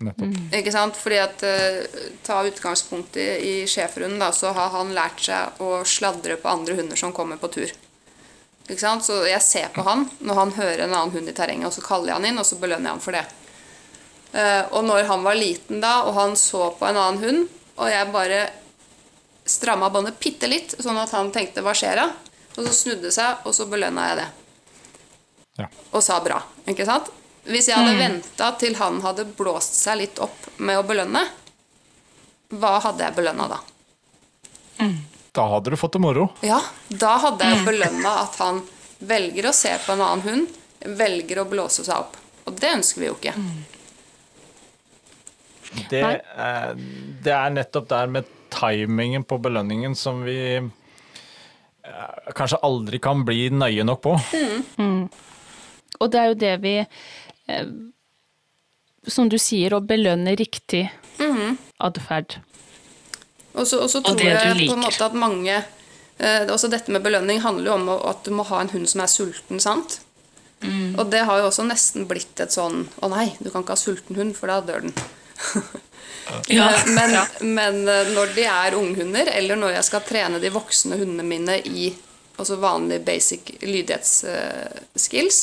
Nettopp. Ikke sant? Fordi at eh, Ta utgangspunkt i, i schæferhunden, da, så har han lært seg å sladre på andre hunder som kommer på tur. Ikke sant? Så jeg ser på han når han hører en annen hund i terrenget, og så kaller jeg han inn, og så belønner jeg han for det. Uh, og når han var liten da, og han så på en annen hund, og jeg bare stramma båndet bitte litt, sånn at han tenkte 'hva skjer da?' Og så snudde seg, og så belønna jeg det. Ja. Og sa bra. Ikke sant? Hvis jeg hadde venta til han hadde blåst seg litt opp med å belønne, hva hadde jeg belønna da? Da hadde du fått det moro. Ja, da hadde jeg belønna at han velger å se på en annen hund, velger å blåse seg opp. Og det ønsker vi jo ikke. Det, er- det er nettopp der med timingen på belønningen som vi eh, kanskje aldri kan bli nøye nok på. Og det er jo det vi Som du sier, å belønne riktig atferd. Og så, og så tror jeg på en måte at mange eh, Også dette med belønning handler jo om at du må ha en hund som er sulten, sant? Og det har jo også nesten blitt et sånn Å nei, du kan ikke ha sulten hund, for da dør den. Ja. Eh, Men, ja. men eh, når de er unghunder, eller når jeg skal trene de voksne hundene mine i altså vanlige basic lydighetsskills,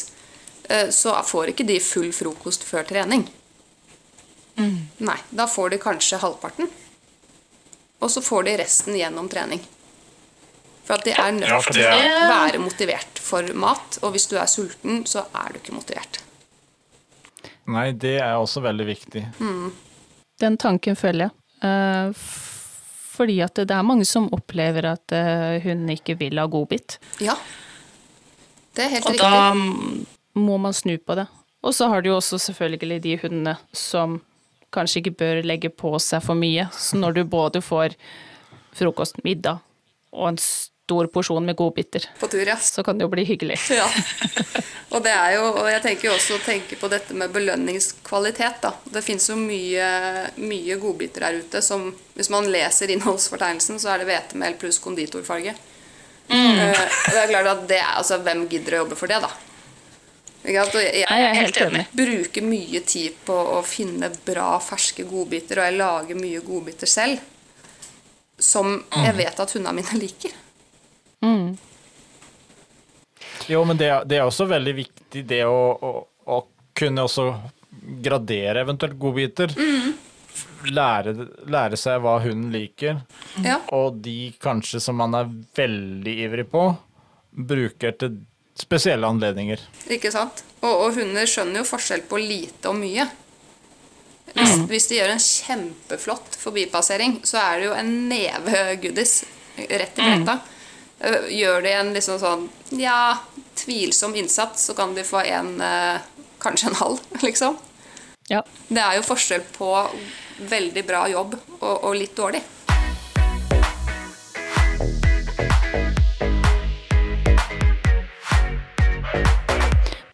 så får ikke de full frokost før trening. Nei, da får de kanskje halvparten. Og så får de resten gjennom trening. For at de er nødt Ja, til å være motivert for mat. Og hvis du er sulten, så er du ikke motivert. Nei, det er også veldig viktig. Den tanken følger jeg. Eh, fordi at det er mange som opplever at hun hunden ikke vil ha godbit. Ja. Det er helt Og riktig. da Må man snu på det. Og så har du jo også selvfølgelig de hundene som kanskje ikke bør legge på seg for mye. Så når du både får frokost, middag og en stor porsjon med godbiter, På tur, ja. så kan det jo bli hyggelig. Ja. Og det er jo, og jeg tenker jo også å tenke på dette med belønningskvalitet. da. Det fins jo mye, mye godbiter der ute som Hvis man leser innholdsfortegnelsen, så er det hvetemel pluss konditorfarge. Mm. og det er klart at det er, altså, Hvem gidder å jobbe for det, da? Jeg, er helt enig. bruker mye tid på å finne bra, ferske godbiter, og jeg lager mye godbiter selv. Som jeg vet at hundene mine liker. Jo, men det, det er også veldig viktig det å, å, å kunne også gradere eventuelt godbiter. Lære, lære seg hva hunden liker, Ja. og de kanskje som man er veldig ivrig på, bruker til spesielle anledninger. Ikke sant? Og, og hunder skjønner jo forskjell på lite og mye. Hvis, hvis de gjør en kjempeflott forbipassering, så er det jo en neve goodies rett i fletta. Mm. Gjør de en liksom sånn ja, tvilsom innsats, så kan de få en eh, kanskje en halv, liksom. Ja. Det er jo forskjell på veldig bra jobb og, og litt dårlig.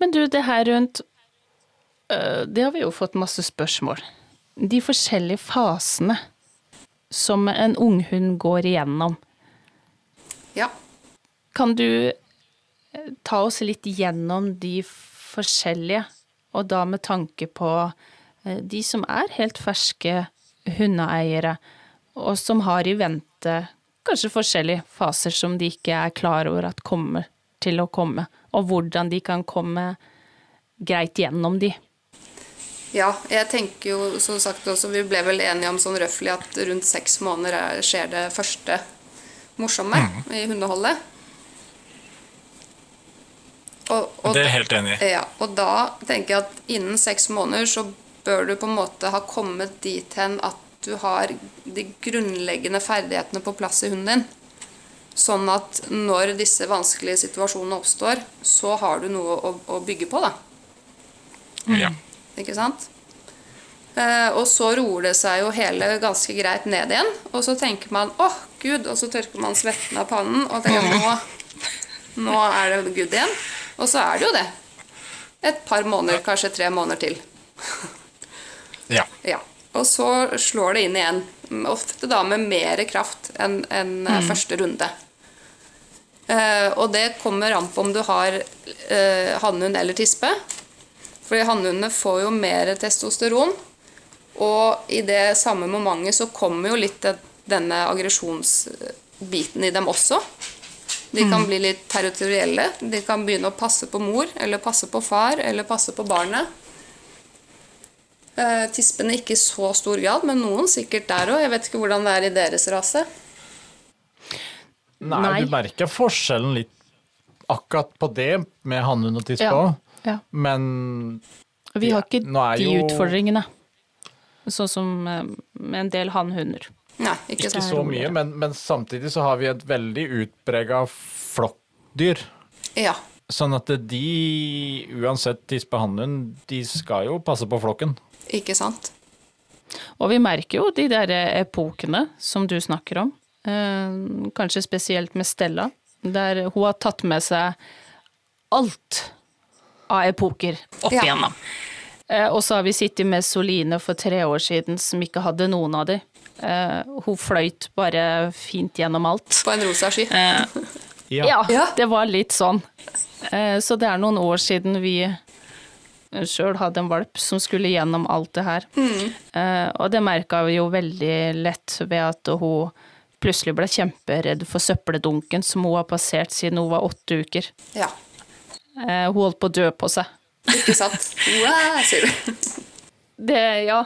Men du, det her rundt øh, Det har vi jo fått masse spørsmål. De forskjellige fasene som en unghund går igjennom. Ja. Kan du eh, ta oss litt gjennom de forskjellige, og da med tanke på eh, de som er helt ferske hundeeiere, og som har i vente kanskje forskjellige faser som de ikke er klar over at kommer til å komme, og hvordan de kan komme greit gjennom de. Ja, jeg tenker jo som sagt også, Vi ble vel enige om sånn røftlig at rundt seks måneder er, skjer det første morsomme i hundeholdet. Og, og, Det er jeg helt enig i. ja, og da tenker jeg at innen seks måneder så bør du på en måte ha kommet dit hen at du har de grunnleggende ferdighetene på plass i hunden din. Sånn at når disse vanskelige situasjonene oppstår, så har du noe å, å bygge på, da. Ja. Ikke sant? Eh, og så roer det seg jo hele ganske greit ned igjen. Og så tenker man 'åh, gud', og så tørker man svetten av pannen og tenker nå, nå er det good igjen. Og så er det jo det. Et par måneder, kanskje tre måneder til. ja. Ja. Og så slår det inn igjen. Ofte da med mer kraft enn en mm. første runde. Eh, og det kommer an på om du har eh, hannhund eller tispe. Fordi hannhundene får jo mer testosteron. Og i det samme momentet så kommer jo litt denne aggresjonsbiten i dem også. De kan bli litt territorielle. De kan begynne å passe på mor, eller passe på far, eller passe på barnet. Eh, tispene ikke i så stor grad, men noen sikkert der òg. Jeg vet ikke hvordan det er i deres rase. Nei, Nei. du merker forskjellen litt akkurat på det med hannhund og tispe òg. Ja. Men Vi har ikke de jo- utfordringene. Sånn som eh, med en del hannhunder. Nei, ikke ikke så mye. Men, men samtidig så har vi et veldig utprega flokkdyr. Ja. Sånn at de, uansett tispe hannhund, de skal jo passe på flokken. Ikke sant? Og vi merker jo de der epokene som du snakker om. Eh, kanskje spesielt med Stella, der hun har tatt med seg alt av epoker opp igjennom. Ja. og så har vi sittet med Soline for tre år siden som ikke hadde noen av de. Eh, hun fløyt bare fint gjennom alt. På en rosa sky. Eh, Ja. ja, det var litt sånn. Eh, Så det er noen år siden vi sjøl hadde en valp som skulle gjennom alt det her. Mm. Og det merka vi jo veldig lett ved at hun plutselig ble kjemperedd for søppeldunken som hun har passert siden hun var åtte uker. Ja. Eh, Hun holdt på å dø på seg. Ikke sant? Wow, sier du. Det, ja.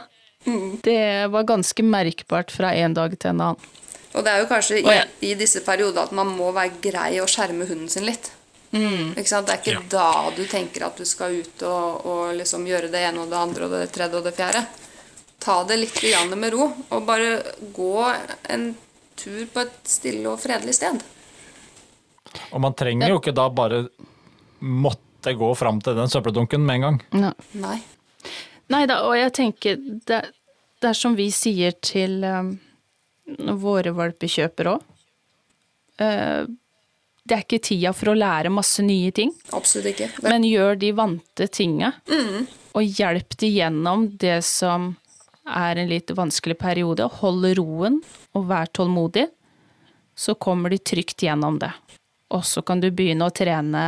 Det var ganske merkbart fra en dag til en annen. Og det er jo kanskje i, i disse perioder at man må være grei å skjerme hunden sin litt. Ikke sant? Det er ikke Ja. da du tenker at du skal ut og, og liksom gjøre det ene og det andre og det tredje og det fjerde. Ta det litt med ro, og bare gå en tur på et stille og fredelig sted. Og man trenger jo ikke da bare måtte gå fram til den søppeldunken med en gang. Nei. Nei da, og jeg tenker det, det er som vi sier til um, våre valpekjøpere òg. det er ikke tida for å lære masse nye ting, Absolutt ikke. Det, men gjør de vante tinga. Og hjelp de gjennom det som er en litt vanskelig periode. Hold roen og vær tålmodig, så kommer de trygt gjennom det. Og så kan du begynne å trene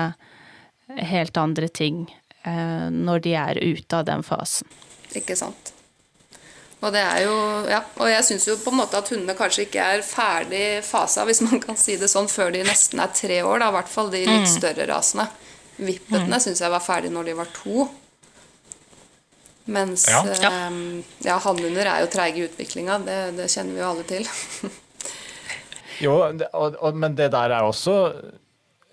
helt andre ting eh, når de er ute av den fasen. Ikke sant. Og det er jo, ja, og jeg syns jo på en måte at hundene kanskje ikke er ferdig fasa, hvis man kan si det sånn, før de nesten er tre år. da, I hvert fall de litt større rasene. Vippetene Mm. syns jeg var ferdig når de var to. Mens Ja. Um, ja hannhunder er jo treige i utviklinga, det, det kjenner vi jo alle til. Jo, og, og, men det der er også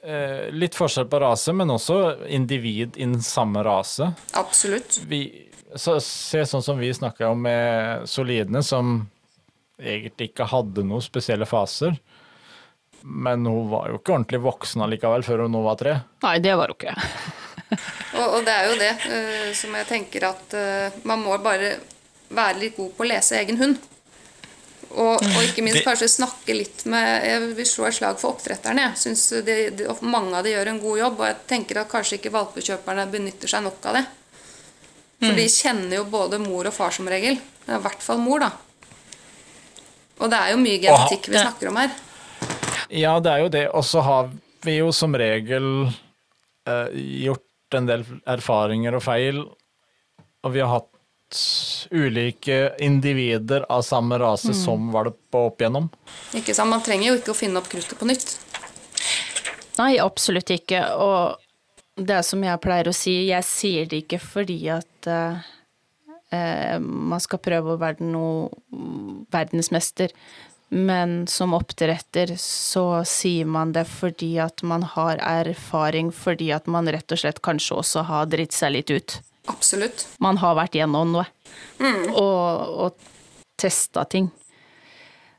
eh, litt forskjell på rase, men også individ innen samme rase. Absolutt. Vi, så, se sånn som vi snakka om med solidene, som egentlig ikke hadde noen spesielle faser. Men hun var jo ikke ordentlig voksen allikevel før hun nå var tre. Nei, det var hun ikke. Og, og det er jo det uh, som jeg tenker at uh, man må bare være litt god på å lese egen hund. Og, og ikke minst Det- kanskje snakke litt med Jeg vil slå et slag for oppdretterne. Jeg og Mange av de gjør en god jobb, og jeg tenker at kanskje ikke valpekjøperne benytter seg nok av det. For de kjenner jo både mor og far som regel. I hvert fall mor, da. Og det er jo mye genetikk vi snakker om her. Ja, det er jo det. Og så har vi jo som regel uh, gjort en del erfaringer og feil, og vi har hatt ulike individer av samme rase som valp opp igjennom. Ikke sant? Man trenger jo ikke å finne opp kruttet på nytt. Nei, absolutt ikke. Og det som jeg pleier å si, jeg sier det ikke fordi at uh, eh, man skal prøve å være noe verdensmester, Men som oppdretter så sier man det fordi at man har erfaring, fordi at man rett og slett kanskje også har dritt seg litt ut. Absolutt. Man har vært gjennom noe. Og, og testa ting.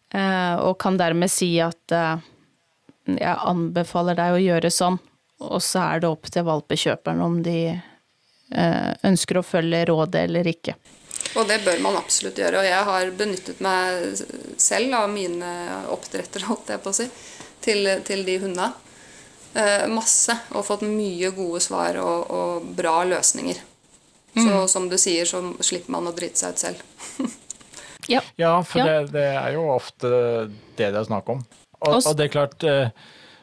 Eh, og kan dermed si at eh, jeg anbefaler deg å gjøre sånn, og så er det opp til valpekjøperen om de eh, ønsker å følge rådet eller ikke. Og det bør man absolutt gjøre. Og jeg har benyttet meg selv av mine oppdrettere, holdt jeg på å si, til, til de hundene. Eh, masse. Og fått mye gode svar og, og bra løsninger. Så som du sier, så slipper man å drite seg ut selv. Ja. Ja, for Ja. Det, det er jo ofte det det er snakk om. Og, Og og det er klart, eh,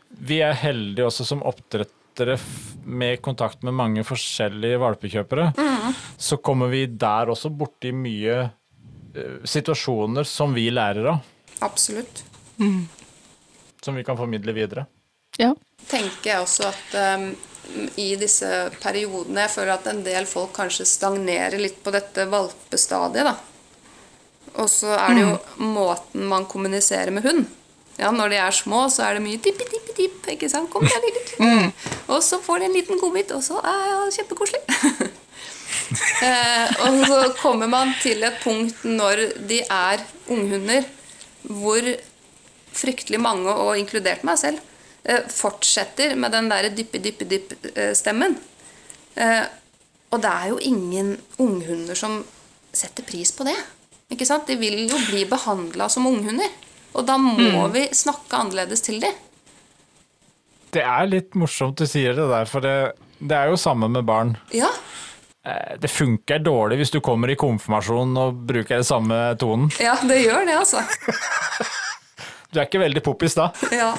vi er heldige også som oppdrettere f- med kontakt med mange forskjellige valpekjøpere. Så kommer vi der også borti mye uh, situasjoner som vi lærer av, Absolutt. som vi kan formidle videre. ja. tenker jeg også at um, i disse periodene Jeg føler at en del folk kanskje stagnerer litt på dette valpestadiet. da. Og så er det jo måten man kommuniserer med hund. Ja, Når de er små, så er det mye tippi-tippi-tipp. ikke sant? Kom her, lille tipp. Og så får de en liten godbit, og så er ja, kjempekoselig. eh, og så kommer man til et punkt når de er unghunder, hvor fryktelig mange, og inkludert meg selv, eh, fortsetter med den derre dyppe-dyppe-dypp-stemmen. Eh, og det er jo ingen unghunder som setter pris på det. Ikke sant? De vil jo bli behandla som unghunder. Og da må vi snakke annerledes til dem. Det er litt morsomt du sier det der, for det, det er jo samme med barn. Ja, Eh, Det funker dårlig hvis du kommer i konfirmasjon og bruker den samme tonen. ja, det gjør det, altså. Du er ikke veldig poppis da. Ja.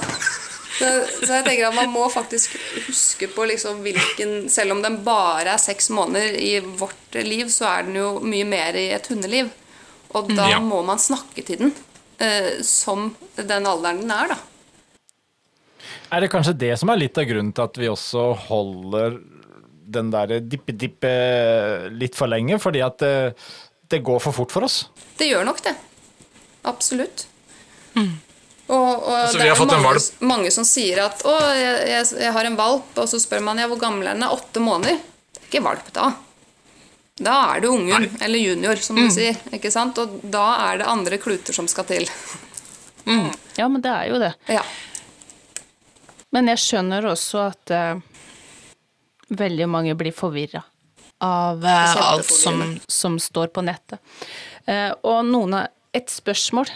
Så, så jeg tenker at man må faktisk huske på liksom hvilken Selv om den bare er seks måneder i vårt liv, så er den jo mye mer i et hundeliv. Og da Ja. må man snakke til den som den alderen den er, da. Er det kanskje det som er litt av grunnen til at vi også holder den der dippe-dippe litt for lenge? Fordi at det, det går for fort for oss? Det gjør nok det. Absolutt. Og, og altså, det er mange, mange som sier at 'Å, jeg, jeg, jeg har en valp', og så spør man ja, hvor gammel er den? Er åtte måneder. Det er ikke valp da. Da er du ungen, eller junior, som du sier. ikke sant? Og da er det andre kluter som skal til. ja, men det er jo det. Ja. Men jeg skjønner også at uh, veldig mange blir forvirra av uh, alt som, som står på nettet. Uh, og noen av et spørsmål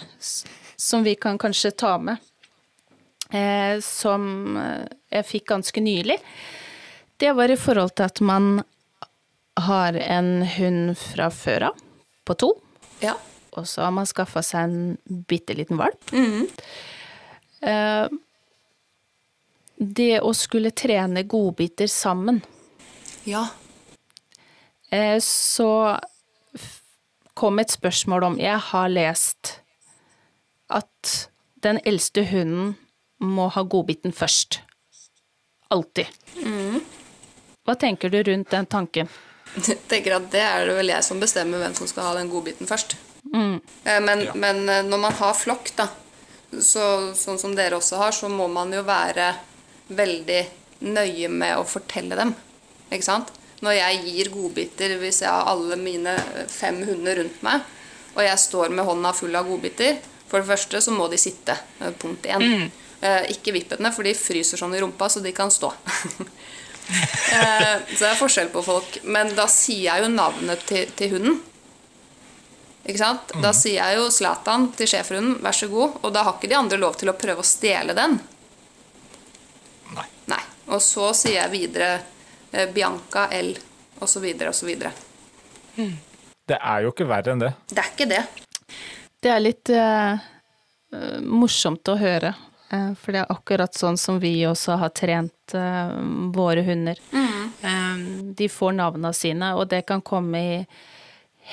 som vi kan kanskje ta med, eh, som jeg fikk ganske nylig, det var i forhold til at man har en hund fra før av, på to, ja. og så har man skaffa seg en bitte liten valp. Eh, det å skulle trene godbiter sammen, Ja. eh, så kom et spørsmål om Jeg har lest at den eldste hunden må ha godbiten først. Alltid. Hva tenker du rundt den tanken? Tenker at det er det vel jeg som bestemmer hvem som skal ha den godbiten først. Mm. Men, men eh, når man har flokk, da, så, sånn som dere også har, så må man jo være veldig nøye med å fortelle dem. Ikke sant? Når jeg gir godbiter, hvis jeg har alle mine eh, fem hunder rundt meg, og jeg står med hånda full av godbiter For det første så må de sitte. eh, Punkt én. Mm. Ikke vippetene, for de fryser sånn i rumpa, så de kan stå. Eh, Så det er forskjell på folk. Men da sier jeg jo navnet til, til hunden. Ikke sant? Da sier jeg jo Zlatan til schæferhunden, vær så god. Og da har ikke de andre lov til å prøve å stjele den. Nei. Nei. Og så sier jeg videre eh, Bianca L, osv., osv. Det er jo ikke verre enn det. Det er ikke det. Det er litt eh, eh, morsomt å høre. Eh, for det er akkurat sånn som vi også har trent eh, våre hunder. Eh, de får navnene sine, og det kan komme i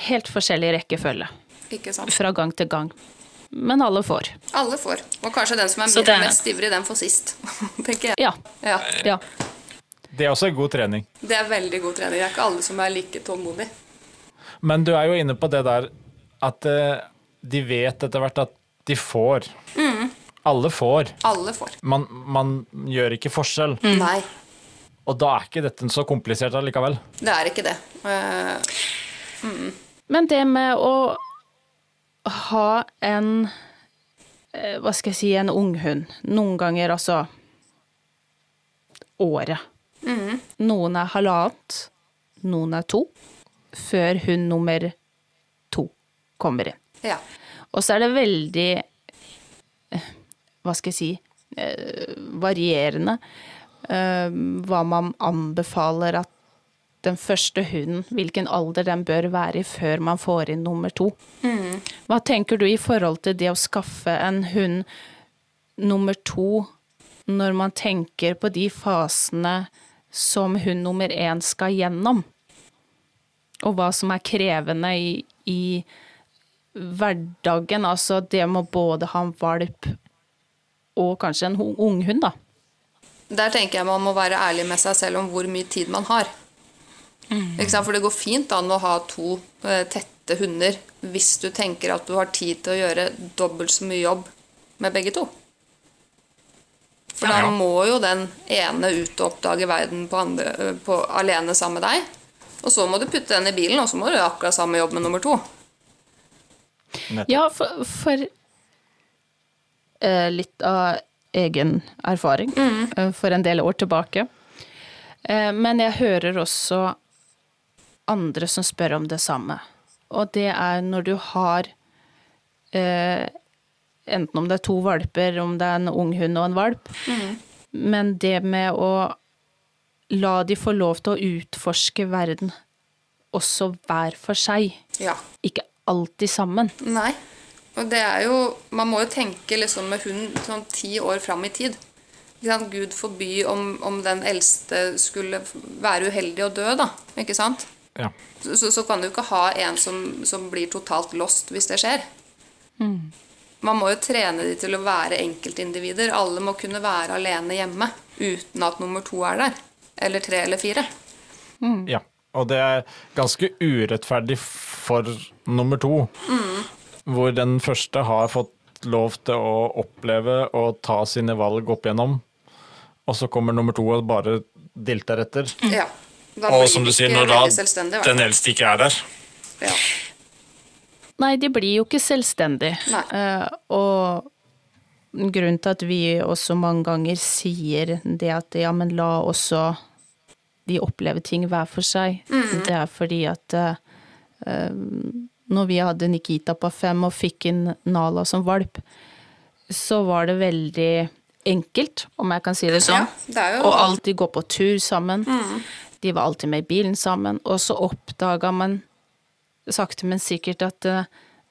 helt forskjellig rekkefølge. Ikke sant? Fra gang til gang. Men alle får. Alle får. Og kanskje den som er Så det- mest ivrig, den får sist. tenker jeg. Ja. Ja. ja. Det er også god trening. Det er veldig god trening. Det er ikke alle som er like tålmodige. Men du er jo inne på det der at de vet etter hvert at de får. Alle får. Alle får. Man, man gjør ikke forskjell. Nei, Og da er ikke dette så komplisert allikevel. det er ikke det. Eh, Men det med å ha en eh, Hva skal jeg si, en unghund. Noen ganger altså året. Noen er halvannet, noen er to, før hund nummer to kommer inn. ja. Og så er det veldig eh, Hva skal jeg si eh, varierende eh, hva man anbefaler at den første hunden, hvilken alder den bør være i før man får inn nummer to. Hva tenker du i forhold til det å skaffe en hund nummer to når man tenker på de fasene som hund nummer én skal gjennom? Og hva som er krevende i, i hverdagen, altså det med både ha en valp og kanskje en ung unghund, da. Der tenker jeg man må være ærlig med seg selv om hvor mye tid man har. Ikke sant? For det går fint an å ha to eh, tette hunder hvis du tenker at du har tid til å gjøre dobbelt så mye jobb med begge to. For da Ja. må jo den ene ut og oppdage verden på andre, eh, på, alene sammen med deg. Og så må du putte den i bilen, og så må du gjøre akkurat samme jobb med nummer to. Nettopp. Ja, for, for litt av egen erfaring mm. for en del år tilbake. Eh, men jeg hører også andre som spør om det samme. Og det er når du har eh, Enten om det er to valper, om det er en ung hund og en valp. Men det med å la de få lov til å utforske verden også hver for seg, Ja. ikke alltid sammen. Nei. Og det er jo Man må jo tenke liksom med hund sånn ti år fram i tid. Ikke sant? Gud forby om, om den eldste skulle være uheldig og dø, da. Ikke sant? Ja. Så, så, så kan du ikke ha en som, som blir totalt lost hvis det skjer. Man må jo trene de til å være enkeltindivider. Alle må kunne være alene hjemme uten at nummer to er der. Eller tre eller fire. Ja, og det er ganske urettferdig for nummer to, hvor den første har fått lov til å oppleve og ta sine valg opp igjennom, og så kommer nummer to og bare dilter etter. Ja. Da Og som du sier, når da den eldste ikke er der. Ja. Nei, de blir jo ikke selvstendige. Eh, og grunnen til at vi også mange ganger sier det at ja, men la også de oppleve ting hver for seg, det er fordi at eh, når vi hadde Nikita på fem og fikk inn Nala som valp, så var det veldig enkelt, om jeg kan si det sånn. Ja, det Og alltid gå på tur sammen. De var alltid med i bilen sammen. Og så oppdaga man sakte, men sikkert at eh,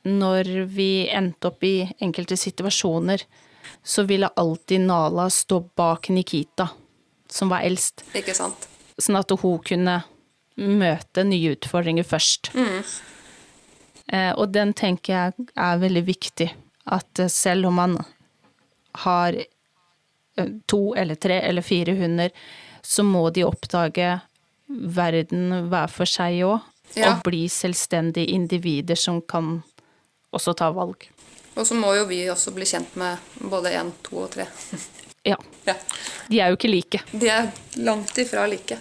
når vi endte opp i enkelte situasjoner, så ville alltid Nala stå bak Nikita, som var eldst, Ikke sant? sånn at hun kunne møte nye utfordringer først. Eh, og den tenker jeg er veldig viktig, at eh, selv om man har eh, to eller tre eller fire hunder, så må de oppdage verden hver for seg òg, Ja. og bli selvstendige individer som kan også ta valg. Og så må jo vi også bli kjent med både én, to og tre. Ja. Ja. De er jo ikke like. De er langt ifra like.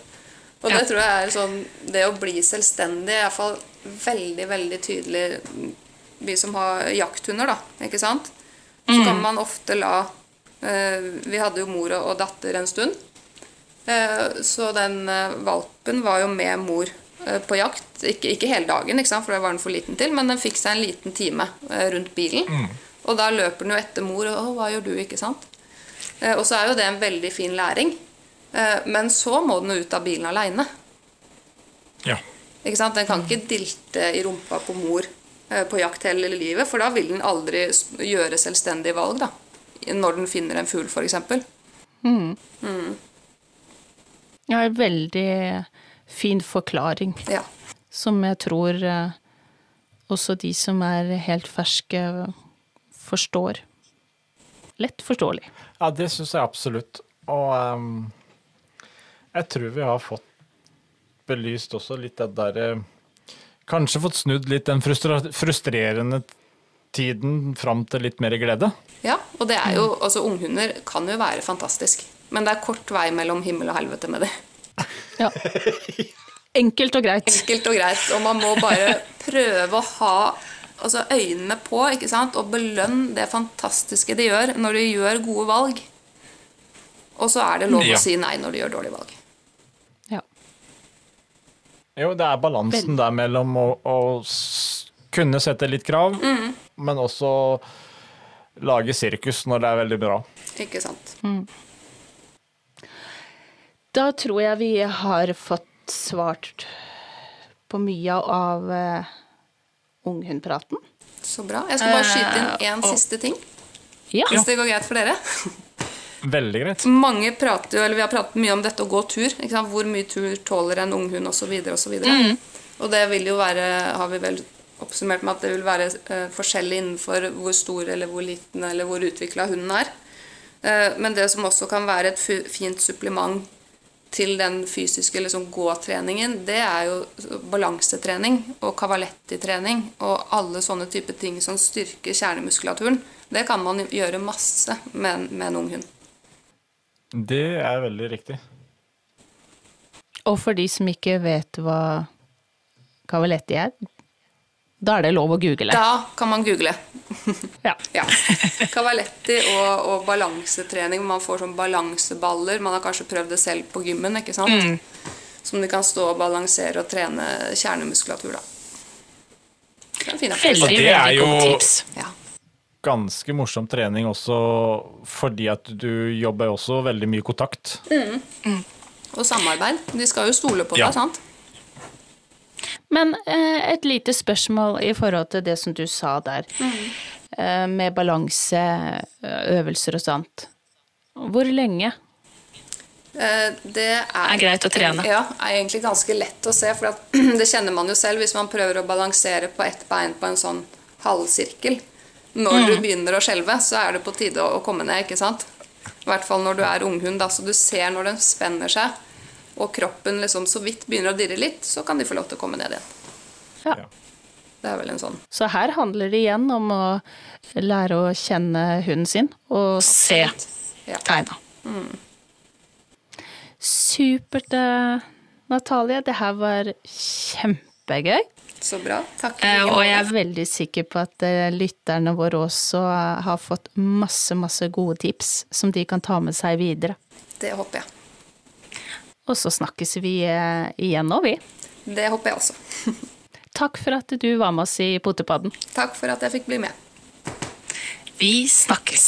Og det tror jeg er sånn Det å bli selvstendig iallfall veldig, veldig tydelig Vi som har jakthunder, da, ikke sant? Så kan man ofte la eh, Vi hadde jo mor og datter en stund. Eh, så den eh, valpen var jo med mor på jakt. Ikke, ikke hele dagen, ikke sant? for det var den for liten til, men den fikk seg en liten time rundt bilen. Og da løper den jo etter mor, og hva gjør du?' ikke sant? Eh, og så er jo det en veldig fin læring. Eh, men så må den jo ut av bilen aleine. Ja. Ikke sant? Den kan ikke dilte i rumpa på mor eh, på jakt hele livet, for da vil den aldri gjøre selvstendige valg, da. Når den finner en fugl, f.eks. Ja, en veldig fin forklaring. Ja. som jeg tror eh, også de som er helt ferske, forstår. Lett forståelig. Ja, det syns jeg absolutt. Og um, jeg tror vi har fått belyst også litt det derre Kanskje fått snudd litt den frustra frustrerende tiden fram til litt mer glede. Ja, og det er jo, altså unghunder kan jo være fantastisk. Men det er kort vei mellom himmel og helvete med det. Ja. Enkelt og greit. Enkelt og greit. Og man må bare prøve å ha altså, øynene på ikke sant? og belønne det fantastiske de gjør når de gjør gode valg. Og så er det lov Ja. å si nei når de gjør dårlige valg. Ja. Jo, det er balansen der mellom å, å kunne sette litt krav, men også lage sirkus når det er veldig bra. Ikke sant? Da tror jeg vi har fått svart på mye av uh, unghundpraten. Så bra. Jeg skal bare skyte inn én og- siste ting. Ja. Hvis det går greit for dere. Veldig greit. Mange prater jo, eller Vi har pratet mye om dette å gå tur. Ikke sant? Hvor mye tur tåler en unghund osv. osv. Mm. Og det vil jo være, har vi vel oppsummert med at det vil være uh, forskjellig innenfor hvor stor eller hvor liten eller hvor utvikla hunden er. Uh, men det som også kan være et fint supplement til den fysiske liksom, gåtreningen, det er jo balansetrening og cavaletti-trening og alle sånne type ting som styrker kjernemuskulaturen. Det kan man gjøre masse med, en- med en ung hund. Det er veldig riktig. Og for de som ikke vet hva Cavaletti er, da er det lov å google. Da kan man google. Ja. Ja. Cavaletti og, og balansetrening. Man får sånn balanseballer. Man har kanskje prøvd det selv på gymmen. ikke sant? Som de kan stå og balansere og trene kjernemuskulatur. da. Det er en fin det er veldig godt jo- tips. Ja. Ganske morsom trening også fordi at du jobber også veldig mye kontakt. Og samarbeid. De skal jo stole på Ja. deg. sant? Men eh, et lite spørsmål i forhold til det som du sa der, eh, med balanseøvelser og sånt. Hvor lenge? Eh, Det er, Er greit å trene. Ja, er egentlig ganske lett å se. For at, det kjenner man jo selv hvis man prøver å balansere på ett bein på en sånn halvsirkel. Når du begynner å skjelve, så er det på tide å komme ned. ikke sant? I hvert fall når du er unghund. da, Så du ser når den spenner seg, og kroppen liksom så vidt begynner å dirre litt, så kan de få lov til å komme ned igjen. Ja. Det er vel en sånn. Så her handler det igjen om å lære å kjenne hunden sin, og Se Ja. tegna. supert, eh, Natalie. Det her var kjempegøy. Så bra. Takk. Eh, og Jeg er veldig sikker på at eh, lytterne våre også har fått masse, masse gode tips som de kan ta med seg videre. Det håper jeg. Og så snakkes vi eh, igjen nå, vi. Det håper jeg også. Takk for at du var med oss i Potepodden. Takk for at jeg fikk bli med. Vi snakkes.